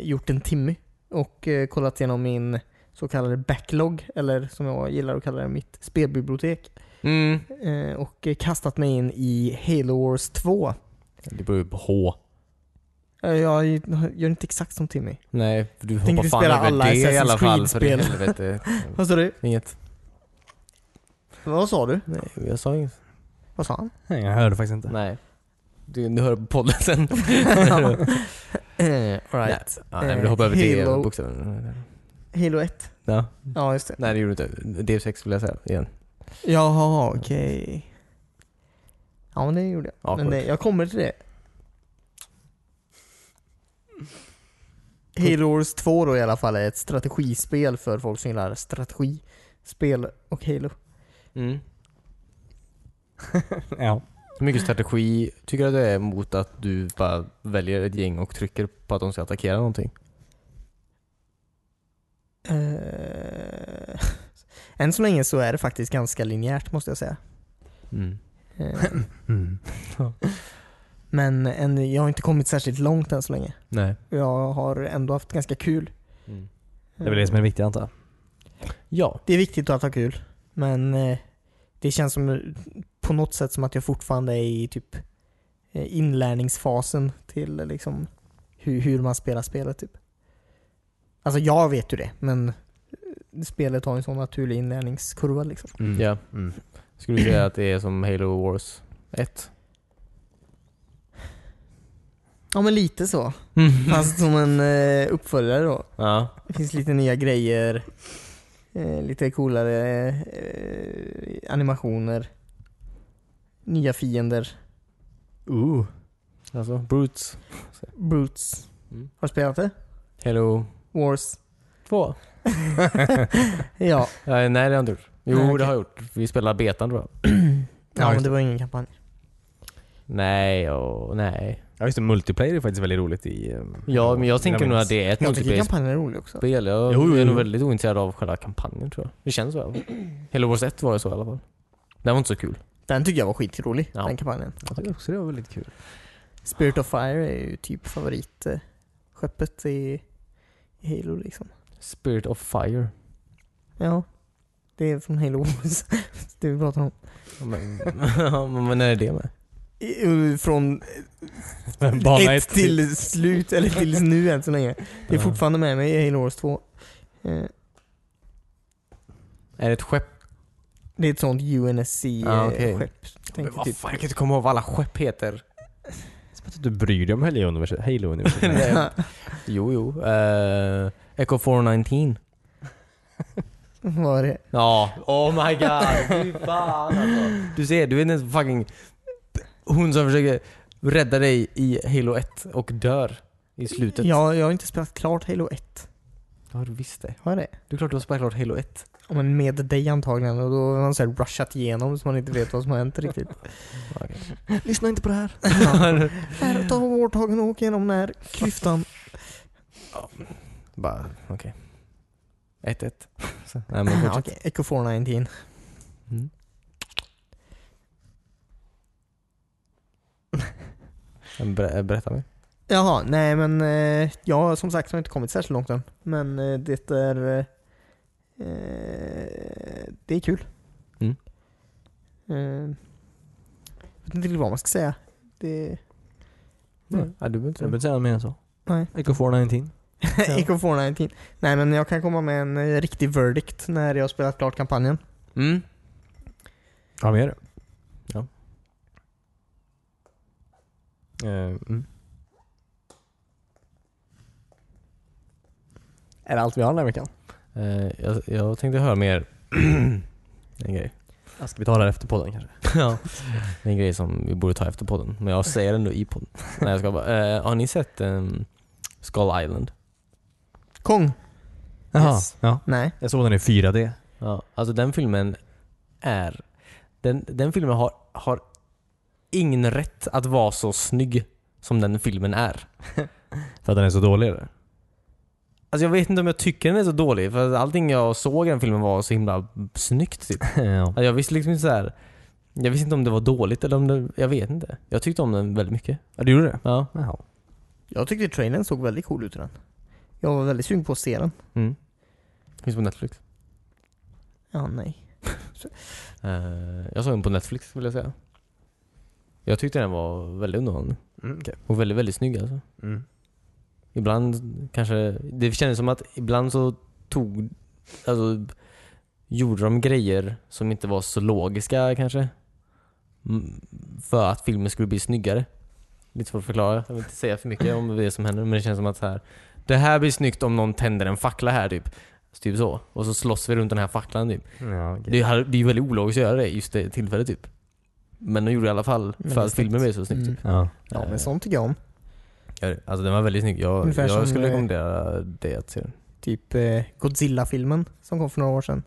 gjort en timme och eh, kollat igenom min så kallade backlog, eller som jag gillar att kalla det, mitt spelbibliotek. Mm. Eh, och eh, kastat mig in i Halo Wars 2. Det beror ju på H. Eh, jag gör inte exakt som Timmy. Nej, för du hoppar fan spela över alla det i Assassin's alla fall för i Creed-spel? helvete. Vad sa du? Inget. Vad sa du? Nej, jag sa inget. Vad sa han? Nej, jag hörde faktiskt inte. Nej. Du, du hör på podden sen. eh, right. Ja, nej, men du hoppar över det Halo. bokstäver. Halo 1. Ja. Ja, just det. Nej, det gjorde du inte. DF6 vill jag säga igen. Jaha, okej. Ja, men det gjorde jag. Ja, men det, jag kommer till det. Halo Wars 2 då i alla fall är ett strategispel för folk som gillar strategispel och Halo. Mm. Ja. Mycket strategi tycker du att det är mot att du bara väljer ett gäng och trycker på att de ska attackera någonting? Eh, än så länge så är det faktiskt ganska linjärt måste jag säga. Mm. Eh, Mm. men än, jag har inte kommit särskilt långt än så länge. Nej. Jag har ändå haft ganska kul. Mm. Det är väl det som är viktigt antar jag. Ja. Det är viktigt att ha kul, men eh, det känns som på något sätt som att jag fortfarande är i typ eh, inlärningsfasen till eh, liksom hur, hur man spelar spelet typ. Alltså jag vet ju det, men eh, spelet har en sån naturlig inlärningskurva liksom. Mm. Ja. Mm. Skulle du säga att det är som Halo Wars 1? Ja men lite så. Mm. Fast som en eh, uppföljare då. Ja. Det finns lite nya grejer, eh, lite coolare eh, animationer, nya fiender, Ooh. Alltså, Brutes. brutes. Mm. Har du spelat det? Halo Wars? 2? Ja. Ja, nej, det har jag inte gjort. Jo, Nej, det har jag gjort. Vi spelade betan tror jag. Ja, men det var ingen kampanj. Nej, och nej. Ja just det, multiplayer är faktiskt väldigt roligt i... um, Ja, men jag tänker nog att det är ett Jag tycker multiplayer-spel. kampanjen är rolig också. Jag, Jo, jo, är nog jo. väldigt ointresserad av själva kampanjen tror jag. Det känns så i alla fall. Halo Wars 1 var det så i alla fall. Den var inte så kul. Den tycker jag var skitrolig, Ja. den kampanjen. Jag tycker också det var väldigt kul. Spirit of Fire är ju typ favoritskeppet i, i Halo liksom. Spirit of Fire. Ja. Det är från Halo Wars. det vi pratar om. Ja, Men, ja, men när är det med? I- Från Bana ett till slut, eller till nu än så länge. Det är Ja. fortfarande med mig i Halo Wars 2. Eh, Är det ett skepp? Det är ett sånt UNSC-skepp. Ah, okej. eh, Men vad typ. fan, jag kan inte komma ihåg vad alla skepp heter. Som att du bryr dig om. Halo-universet. Nej. Jo, jo. Uh, Echo 419. Vad är det? Ja. Oh my god. Fy fan alltså. Du ser, du är den fucking... Hon som försöker rädda dig i Halo 1 och dör i slutet. Ja, jag har inte spelat klart Halo 1. Ja, du visste. Har jag det? Det är klart du har spelat klart Halo 1. Ja, men med dig antagligen och då har man så här rushat igenom så man inte vet vad som har hänt riktigt. Lyssna inte på det här. Här, ta vårdtagen och åk igenom den här klyftan. Bara, okej. 1-1. Så, Nej men Ja, fortsätt. Okej, Echo 419. Mm. Men ber- Berätta mig. Jaha, nej men eh, jag som sagt har inte kommit särskilt långt än. Men eh, det är... Eh, det är kul. Mm. Eh, jag vet inte riktigt vad man ska säga. Det... Mm. Ja, du behöver inte behöver inte säga mer än så. Nej. Echo 419. Echo 419. Nej men jag kan komma med en eh, riktig verdict när jag har spelat klart kampanjen. Mm. Ja, mer. Eh, mm. Är det allt vi har den här veckan? Eh, jag, jag tänkte höra mer en grej. Ja, Ska vi ta det här efter podden kanske? Ja. Det är en grej som vi borde ta efter podden, men jag säger ändå i podden. Nej jag ska bara. Eh, har ni sett um, Skull Island? Kong? Jaha, Yes. ja. Nej. Jag såg den i 4D. Ja, alltså den filmen är... Den, den filmen har, har ingen rätt att vara så snygg som den filmen är. För att den är så dålig eller? Alltså jag vet inte om jag tycker den är så dålig, för allting jag såg i den filmen var så himla snyggt typ. ja. Alltså jag visste liksom inte så här. Jag visste inte om det var dåligt eller om det... Jag vet inte. Jag tyckte om den väldigt mycket. ja, du gjorde det? Ja. Jaha. Jag tyckte trailern såg väldigt cool ut i den. Jag var väldigt sugen på att se den. Mm. Finns på Netflix. Ja, nej. Eh, jag såg den på Netflix vill jag säga. Jag tyckte den var väldigt underhållande. Mm, okej. Och väldigt, väldigt snygg alltså. Mm. Ibland kanske, det kändes som att ibland så tog, alltså gjorde de grejer som inte var så logiska kanske. För att filmen skulle bli snyggare. Lite svårt att förklara, jag vill inte säga för mycket om det som händer men det känns som att så här. Det här blir snyggt om någon tänder en fackla här typ. Typ så. Och så slåss vi runt den här facklan typ. Ja. Det är det är ju väldigt ologiskt att göra det just det tillfället typ. Men de gjorde det i alla fall Men för att filmen blev så snygg Mm. typ. Ja. Ja, men sånt tycker jag om. Ja, Alltså den var väldigt snygg. Jag, Ungefär jag skulle eh, rekommendera dig att se den. Typ eh, Godzilla-filmen som kom för några år sedan.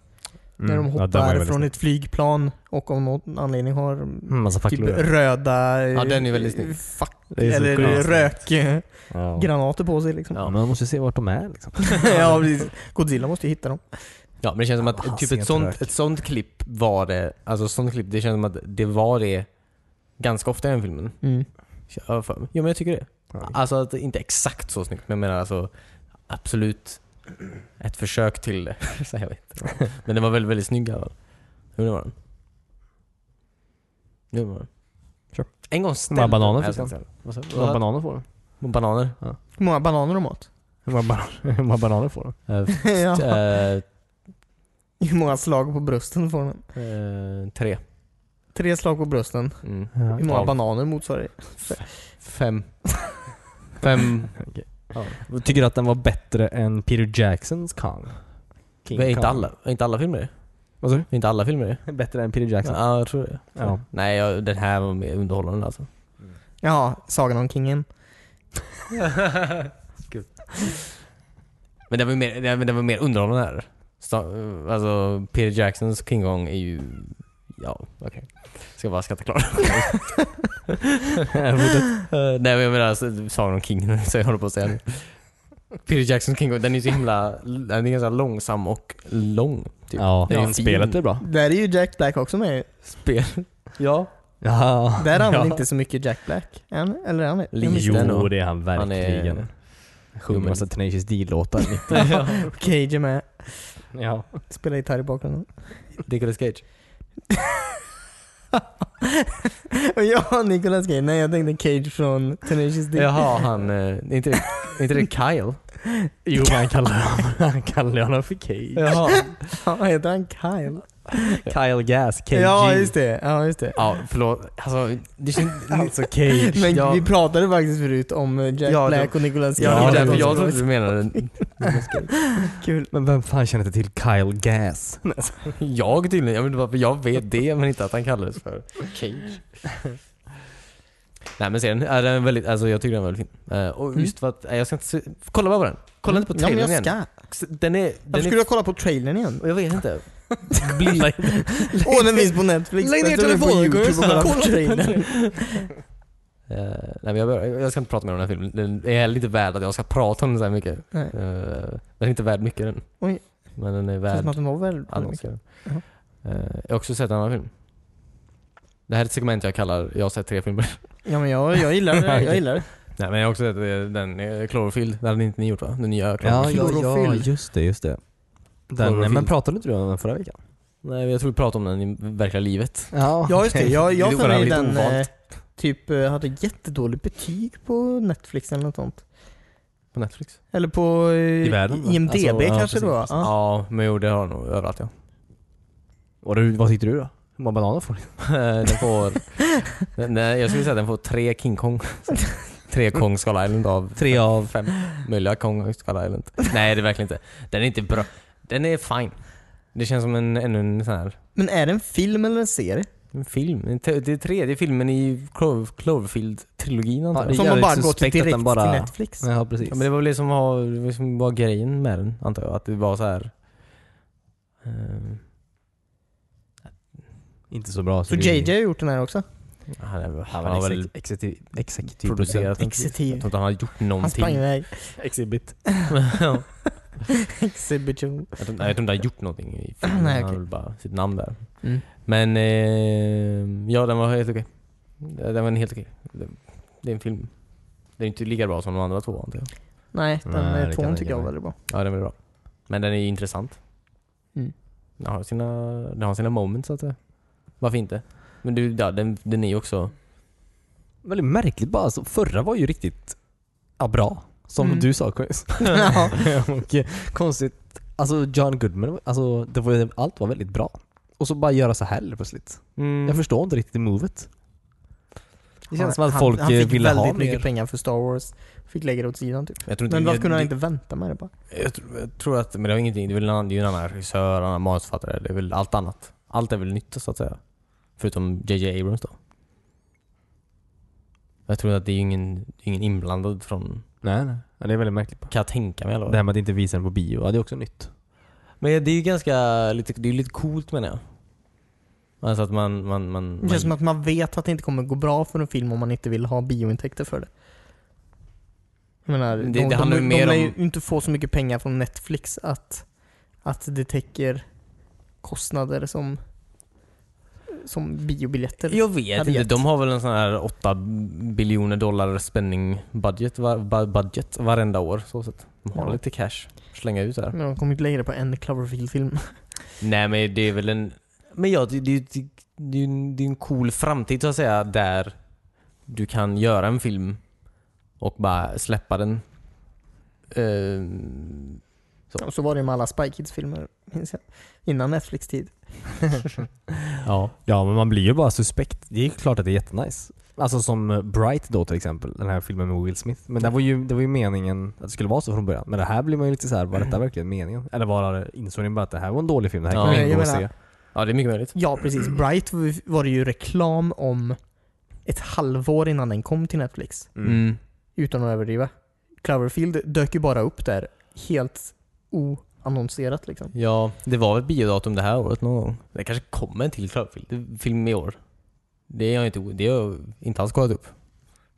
När de Mm. Ja, hoppar väldigt från snygg. ett flygplan och av någon anledning har Mm, Massa typ facklor. röda Ja, den är väldigt eh, snygg. Är eller rökgranater ja. på sig liksom. ja, men man måste se vart de är liksom. ja, precis. Godzilla måste ju hitta dem. Ja men det känns som att Ah, typ ett sånt, ett sånt klipp var det, alltså sånt klipp, det känns som att det var det ganska ofta i den filmen. Mm. Ja men jag tycker det. Ja. Alltså att det inte exakt så snyggt, men jag menar alltså absolut ett försök till det. så jag vet inte. Men den var väldigt, väldigt snygg i alla fall. Det var den. Det var den. Sure. En gång många ställde bananer fick ska inte säga. Vad sa du? Hur många bananer får de? Bananer? Hur många bananer de åt? Hur många bananer, hur många bananer får de? Hur många slag på brösten får de? eh, tre. Tre slag på brösten. Mm. Hur många Ja. bananer motsvarar det? Fem. Fem. Okej. Ja. Tycker du att den var bättre än Peter Jacksons Kong? King är inte Kong. alla, är inte alla filmer det? Vad sa du? Är inte alla filmer det? Bättre än Peter Jackson? Ja, jag tror det. Ja. Nej, jag, den här var mer underhållande alltså. Ja, Sagan om kingen. Men den var mer, den, den var mer underhållande här. Alltså, Peter Jacksons King Kong är ju... Ja, okej. Ska bara skratta klart. Eh, Nej men jag menar alltså, Sagan om King, så jag håller på att säga nu. Peter Jacksons King Kong, den är så himla, den är ganska långsam och lång. Typ. Ja, Den är ja spelet är bra. Där är ju Jack Black också med. Spel. Ja. Ja. Där är han Ja. inte så mycket Jack Black? Han, eller är han det? Jo, det är han Han är- verkligen. Sjunger massa Tenacious D-låtar. Cage är med. Ja. Spelar gitarr i bakgrunden. Nicolas Cage. Och ja, Nicolas Cage. Nej, jag tänkte Cage från Tenacious D. Jaha, han... eh, inte, inte det Kyle? Jo, men han kallar han kallar honom för Cage. Jaha. Ja, heter han Kyle? Kyle Gas, KG. Ja, just det. Ja, just det. Ja, förlåt. Alltså, det känns... Alltså Cage. Men Ja. vi pratade faktiskt förut om eh, Jack Ja, Black det- och Nicolas Cage. Ja, därför jag trodde du menade. Kul. Men vem fan känner inte till Kyle Gas? Jag tydligen. Jag vet inte varför jag vet det, men inte att han kallades för Cage. Nej men serien, är den väldigt, alltså jag tycker den är väldigt fin. Eh, och Mm. just för att, eh, jag ska inte se, kolla bara på den. Kolla inte på Ja, men trailern jag igen. ska. Den är, den Varför skulle är, jag kolla på trailern igen? jag vet inte. Bli, Åh, den finns på Netflix. Lägg ner telefonen, och kollar på trailern. Eh, nej men jag, bör- jag ska inte prata mer om den här filmen. Den är heller inte värd att jag ska prata om den så här mycket. Eh, den är inte värd mycket den. Oj. Men den är Känns värd som att den var väl alla Oscar. Jaha. Eh, jag har också sett en annan film. Det här är ett segment jag kallar Jag har sett tre filmer. Ja men jag, jag gillar det. Jag gillar det. Nej men jag har också sett eh, den Cloverfield. Den hade inte ni gjort va? Den nya Ja, Cloverfield. ja, ja, Klorofyll. just det, just det. Den, men pratade inte du om den förra veckan? Nej jag tror vi pratade om den i verkliga livet. Ja, Ja just det. Jag, jag Det för var mig den eh, typ eh, hade jättedåligt betyg på Netflix eller något sånt. På Netflix. Eller på eh, I världen, va? IMDB Alltså, ja, kanske precis, då? precis. Ja. Ja, men jo det har nog överallt ja. Och du, vad tyckte du då? Hur många bananer får den får... Nej, jag skulle säga att den får tre King Kong. tre Kong Skull Island av Tre av fem möjliga Kong Skull Island. Nej, det är verkligen inte. Den är inte bra. Den är fine. Det känns som en, ännu en sån här Men är det en film eller en serie? en film. Det är tredje filmen i Clover, Cloverfield-trilogin antar Ja, jag. Som har bara gått direkt den bara- till Netflix? Ja precis. Ja, men det var väl det som var, det som var grejen med den, antar jag. Att det var så här. ehm, Inte så bra. Så det- JJ har gjort den här också? Han, är, Han han har väl exekutiv, exekutiv, exekutiv producerat den. Jag Exekutiv. tror inte han har gjort Han sprang någonting. iväg. Exhibit. Ja. Exhibition. jag, tror, nej, jag tror inte han har gjort någonting i filmen. Nej, Han okej. har väl bara sitt namn där. Mm. Men eh, ja, den var helt okej. Den var helt okej. Det, det är en film. Den är inte lika bra som de andra två antar jag. Nej, den Nej, kan tvåan tycker jag var väldigt bra. Ja, den är bra. Men den är ju intressant. Mm. Den har sina, den har sina moments så att säga. Varför inte? Men du, ja, den, den är ju också... Väldigt märkligt bara. Alltså, förra var ju riktigt ja, bra. Som Mm. du sa Chris. Ja. och eh, konstigt. Alltså John Goodman, alltså, det var, allt var väldigt bra. Och så bara göra så här helt plötsligt. Mm. Jag förstår inte riktigt movet. Det känns Han- som att han- folk han eh, fick ville väldigt ha mycket mer. pengar för Star Wars. Fick lägga det åt sidan typ. Jag tror inte, Men varför jag, kunde han inte vänta med det bara? Jag, tror- jag tror att, men det har ingenting, det är väl en annan, det är ju en annan regissör, en annan manusförfattare, det är väl allt annat. Allt är väl nytt så att säga. Förutom JJ Abrams då. Jag tror att det är ju ingen, ingen inblandad från, Nej, nej. Ja, det är väldigt märkligt. kan jag tänka mig i alla fall. Det här med att inte visa den på bio, ja, det är också nytt. Men det är ju ganska, lite, det är lite coolt menar jag. Alltså att man, man, man, Det man känns som att man vet att det inte kommer gå bra för en film om man inte vill ha biointäkter för det. Jag menar, Det- de, det handlar de, ju de, mer lär om- ju inte få så mycket pengar från Netflix att, att det täcker kostnader som, som biobiljetter. Jag vet inte, de har väl en sån här 8 biljoner dollar spending budget, var, budget varenda år så sett. De har Ja. lite cash slänga ut där. Men de kommer inte lägga det på en Cloverfield-film. Nej men det är väl en... Men ja, det, det, det, det, är ju en- det är en cool framtid så att säga där du kan göra en film och bara släppa den. Ehm, Så. Och så var det med alla Spy Kids-filmer, minns jag. Innan Netflix-tid. Ja. Ja, men man blir ju bara suspekt. Det är ju klart att det är jättenice. Alltså som eh, Bright då till exempel, den här filmen med Will Smith. Men det var ju, det var ju meningen att det skulle vara så från början. Men det här blir man ju lite så här, var detta verkligen meningen? Eller var det, insåg ni bara att det här var en dålig film, det här Ja, kommer jag ingen gå och se? ja det är mycket möjligt. Ja, precis. Bright var det ju reklam om ett halvår innan den kom till Netflix. Mm. Utan att överdriva. Cloverfield dök ju bara upp där helt oannonserat liksom. Ja, det var väl biodatum det här året någon gång. Det kanske kommer en till Cloverfield film i år. Det har jag inte, det har jag inte alls kollat upp.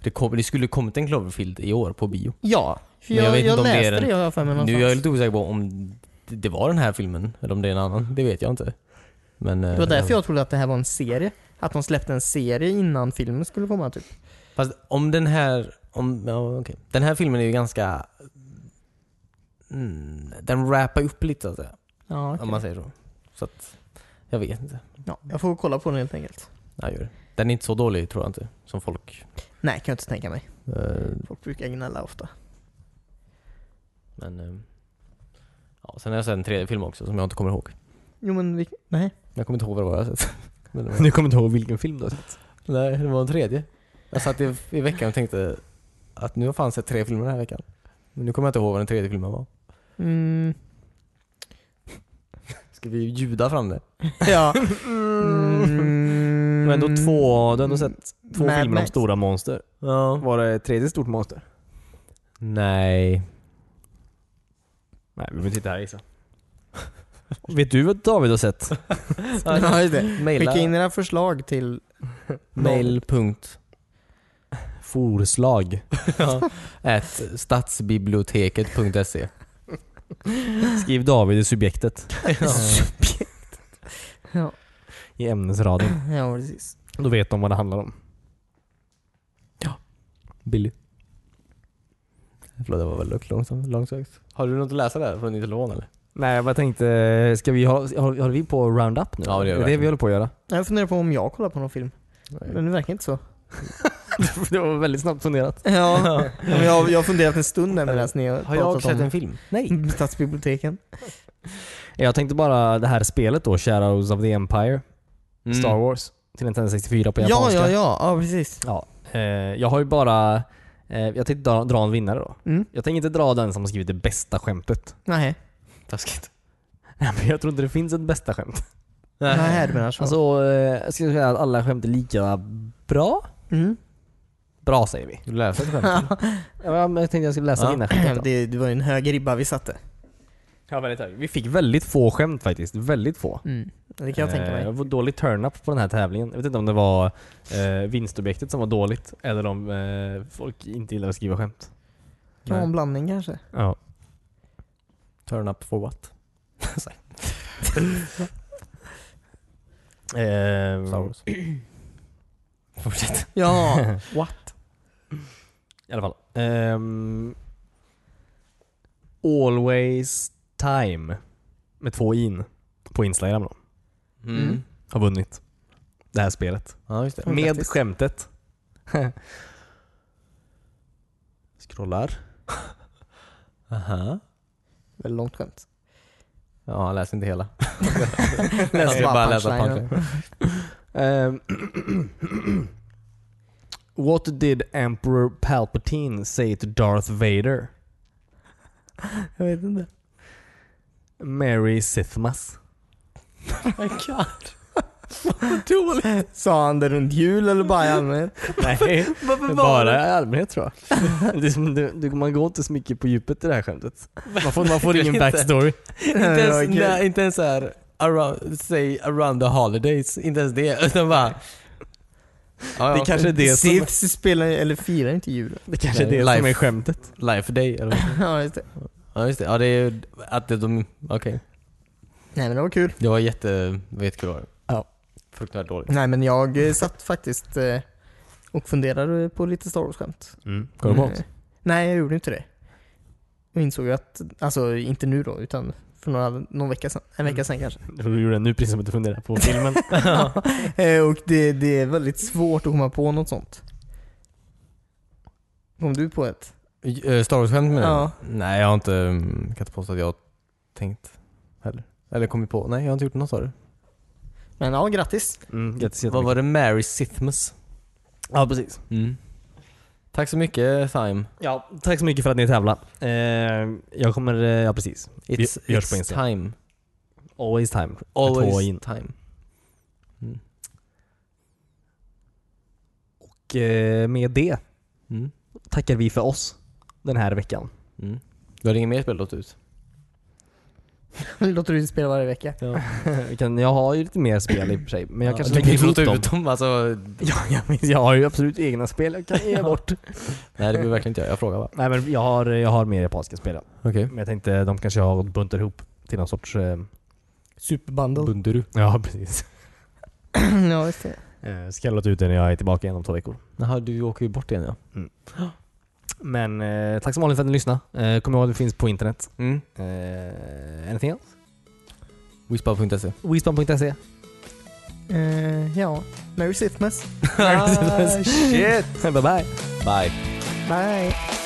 Det, kom, det skulle kommit en Cloverfield i år på bio. Ja, för jag, jag jag, vet inte om det är läste den- det, jag för mig Nu någonstans. är jag lite osäker på om det- var den här filmen eller om det är en annan. Det vet jag inte. Men, eh, Det var därför jag trodde att det här var en serie. Att de släppte en serie innan filmen skulle komma typ. Fast om den här... Om, ja, okej. Den här filmen är ju ganska... Mm, den rappar upp lite så. Ja, okej. Om man säger så. Så att... Jag vet inte. ja, jag får kolla på den helt enkelt. Jag gör det. Den är inte så dålig tror jag inte. Som folk... Nej, kan jag inte tänka mig. eh, Folk brukar gnälla ofta. men... eh, ja, sen har jag sett en tredje film också som jag inte kommer ihåg. Jo men vi, nej. Jag kommer inte ihåg vad det var jag sett. Du kommer inte ihåg vilken film du har sett? nej, det var en tredje. Jag satt i, i veckan och tänkte att nu har jag fan sett tre filmer den här veckan. Men nu kommer jag inte ihåg vad den tredje filmen var. Mm, Ska vi ljuda fram det? ja. Mm, Men ändå två, du har ändå sett två Mad filmer om Max. stora monster. Ja. Var det ett tredje stort monster? Nej. Nej, vi behöver titta här gissa. Vet du vad David har sett? Ja, just det. Maila. Skicka in era förslag till... Mail. punkt. Forslag. At stadsbiblioteket.se Skriv David i subjektet Subjekt. Ja. i ämnesraden. ja, precis. Då vet de vad det handlar om. Billy. Förlåt, det var väldigt långsamt, långsökt. Har du något att läsa där från din telefon eller? Nej, jag bara tänkte, ska vi ha, har, har vi på Roundup nu? Ja, det gör vi är det vi håller på att göra. Jag funderar på om jag kollar på någon film. Men det verkar inte så. det var väldigt snabbt funderat. Ja, men jag, jag har funderat en stund där medan ni har Har jag pratat sett om en film? Nej. stadsbiblioteken. Jag tänkte bara det här spelet då, Shadows of the Empire. Mm. Star Wars till Nintendo 64 på Ja, japanska. ja, ja, ja precis. Ja, eh, jag har ju bara... Eh, jag tänkte dra, dra en vinnare då. Mm. Jag tänker inte dra den som har skrivit det bästa skämtet. Nej, Taskigt. Nej, men jag tror inte det finns ett bästa skämt. nej du menar så. Alltså, eh, jag skulle säga att alla skämt är lika bra. mm. Bra säger vi. Du läser ett skämt? Ja, men jag tänkte jag skulle läsa Ja. vinnarskänket då. det, det var ju en hög ribba vi satte. Ja, väldigt hög. Vi fick väldigt få skämt faktiskt. Väldigt få. Mm. Det kan jag tänka Eh, mig. Det var dålig turn-up på den här tävlingen. Jag vet inte om det var eh, vinstobjektet som var dåligt eller om eh, folk inte gillar att skriva skämt. Kan vara en blandning kanske. Ja. Turn up for what? Eh. Fortsätt. Ja, what? I alla fall. Ehm, always time med två in på Instagram då. Mm. Mm. Har vunnit det här spelet. Ja, just det. Med Grattis. skämtet. Scrollar. Aha. Väldigt långt skämt. Ja, han läser inte hela. Läser Jag bara bara läsa punchlinen. punchen. What did Emperor Palpatine say to Darth Vader? Jag vet inte. Mary Sithmas. my god. Dåligt. Sa han det runt jul eller bara i allmänhet? Nej, bara i allmänhet tror jag. det är som, det, det, man går inte så mycket på djupet i det här skämtet. Man får, man får ingen backstory. Inte ens, kul. nej, inte ens såhär, around, say around the holidays. Inte ens det. Utan bara... Ja, Det kanske är det som, Siths spelar eller firar inte jul. det kanske är det som life. är skämtet. Life day eller vad? ja, just det. Ja just det. Ja det är ju att de, okej. Nej men det var kul. Det var jätte, jättekul var det. Ja. Fruktansvärt dåligt. Nej men jag eh, satt faktiskt eh, och funderade på lite Star Wars-skämt. Mm. Det bra? Eh, Nej, jag gjorde inte det. Jag insåg att, alltså inte nu då, utan för några, någon vecka sedan. En vecka sedan kanske. Du gjorde det nu precis som att du funderar på filmen. Eh, och det, det är väldigt svårt att komma på något sånt. Kom du på ett? Uh, Star Wars-skämt med Ja. Nej jag har inte, mm, kan inte påstå att jag har tänkt heller. Eller kommit på. Nej jag har inte gjort något av det. Men ja, grattis. Mm, grattis Vad var det? Mary Sithmus? Ja, precis. Mm. Tack så mycket Thyme. Ja, tack så mycket för att ni tävlade. Eh, jag kommer, eh, ja precis. It's, Vi görs på it's Instagram. time. Always time. Always in. time. Mm. Och eh, med det Mm. tackar vi för oss den här veckan. Mm. Du har inget mer spel ut? Låter du spela varje vecka? Ja. Kan, jag har ju lite mer spel i och för sig, men jag kanske du lägger ihop dem. ut dem alltså. Ja, jag, minns, jag har ju absolut egna spel jag kan ge bort. Nej det vill jag verkligen inte göra. Jag frågar bara. Nej men jag har, jag har mer japanska spel. ja. Okej. Men jag tänkte de kanske har buntar ihop till någon sorts... Eh, Superbundle. Bunduru. ja precis. ja, just det. Eh, ska jag låta ut det när jag är tillbaka igen om två veckor. Jaha du åker ju bort igen ja. Men eh, tack som vanligt för att ni lyssnade. Eh, kom ihåg att det finns på internet. Mm. Eh, anything else? Whispa.se. Wisdom.se Eh, ja, Merry Sithmas. ah, shit! Bye bye. Bye. Bye.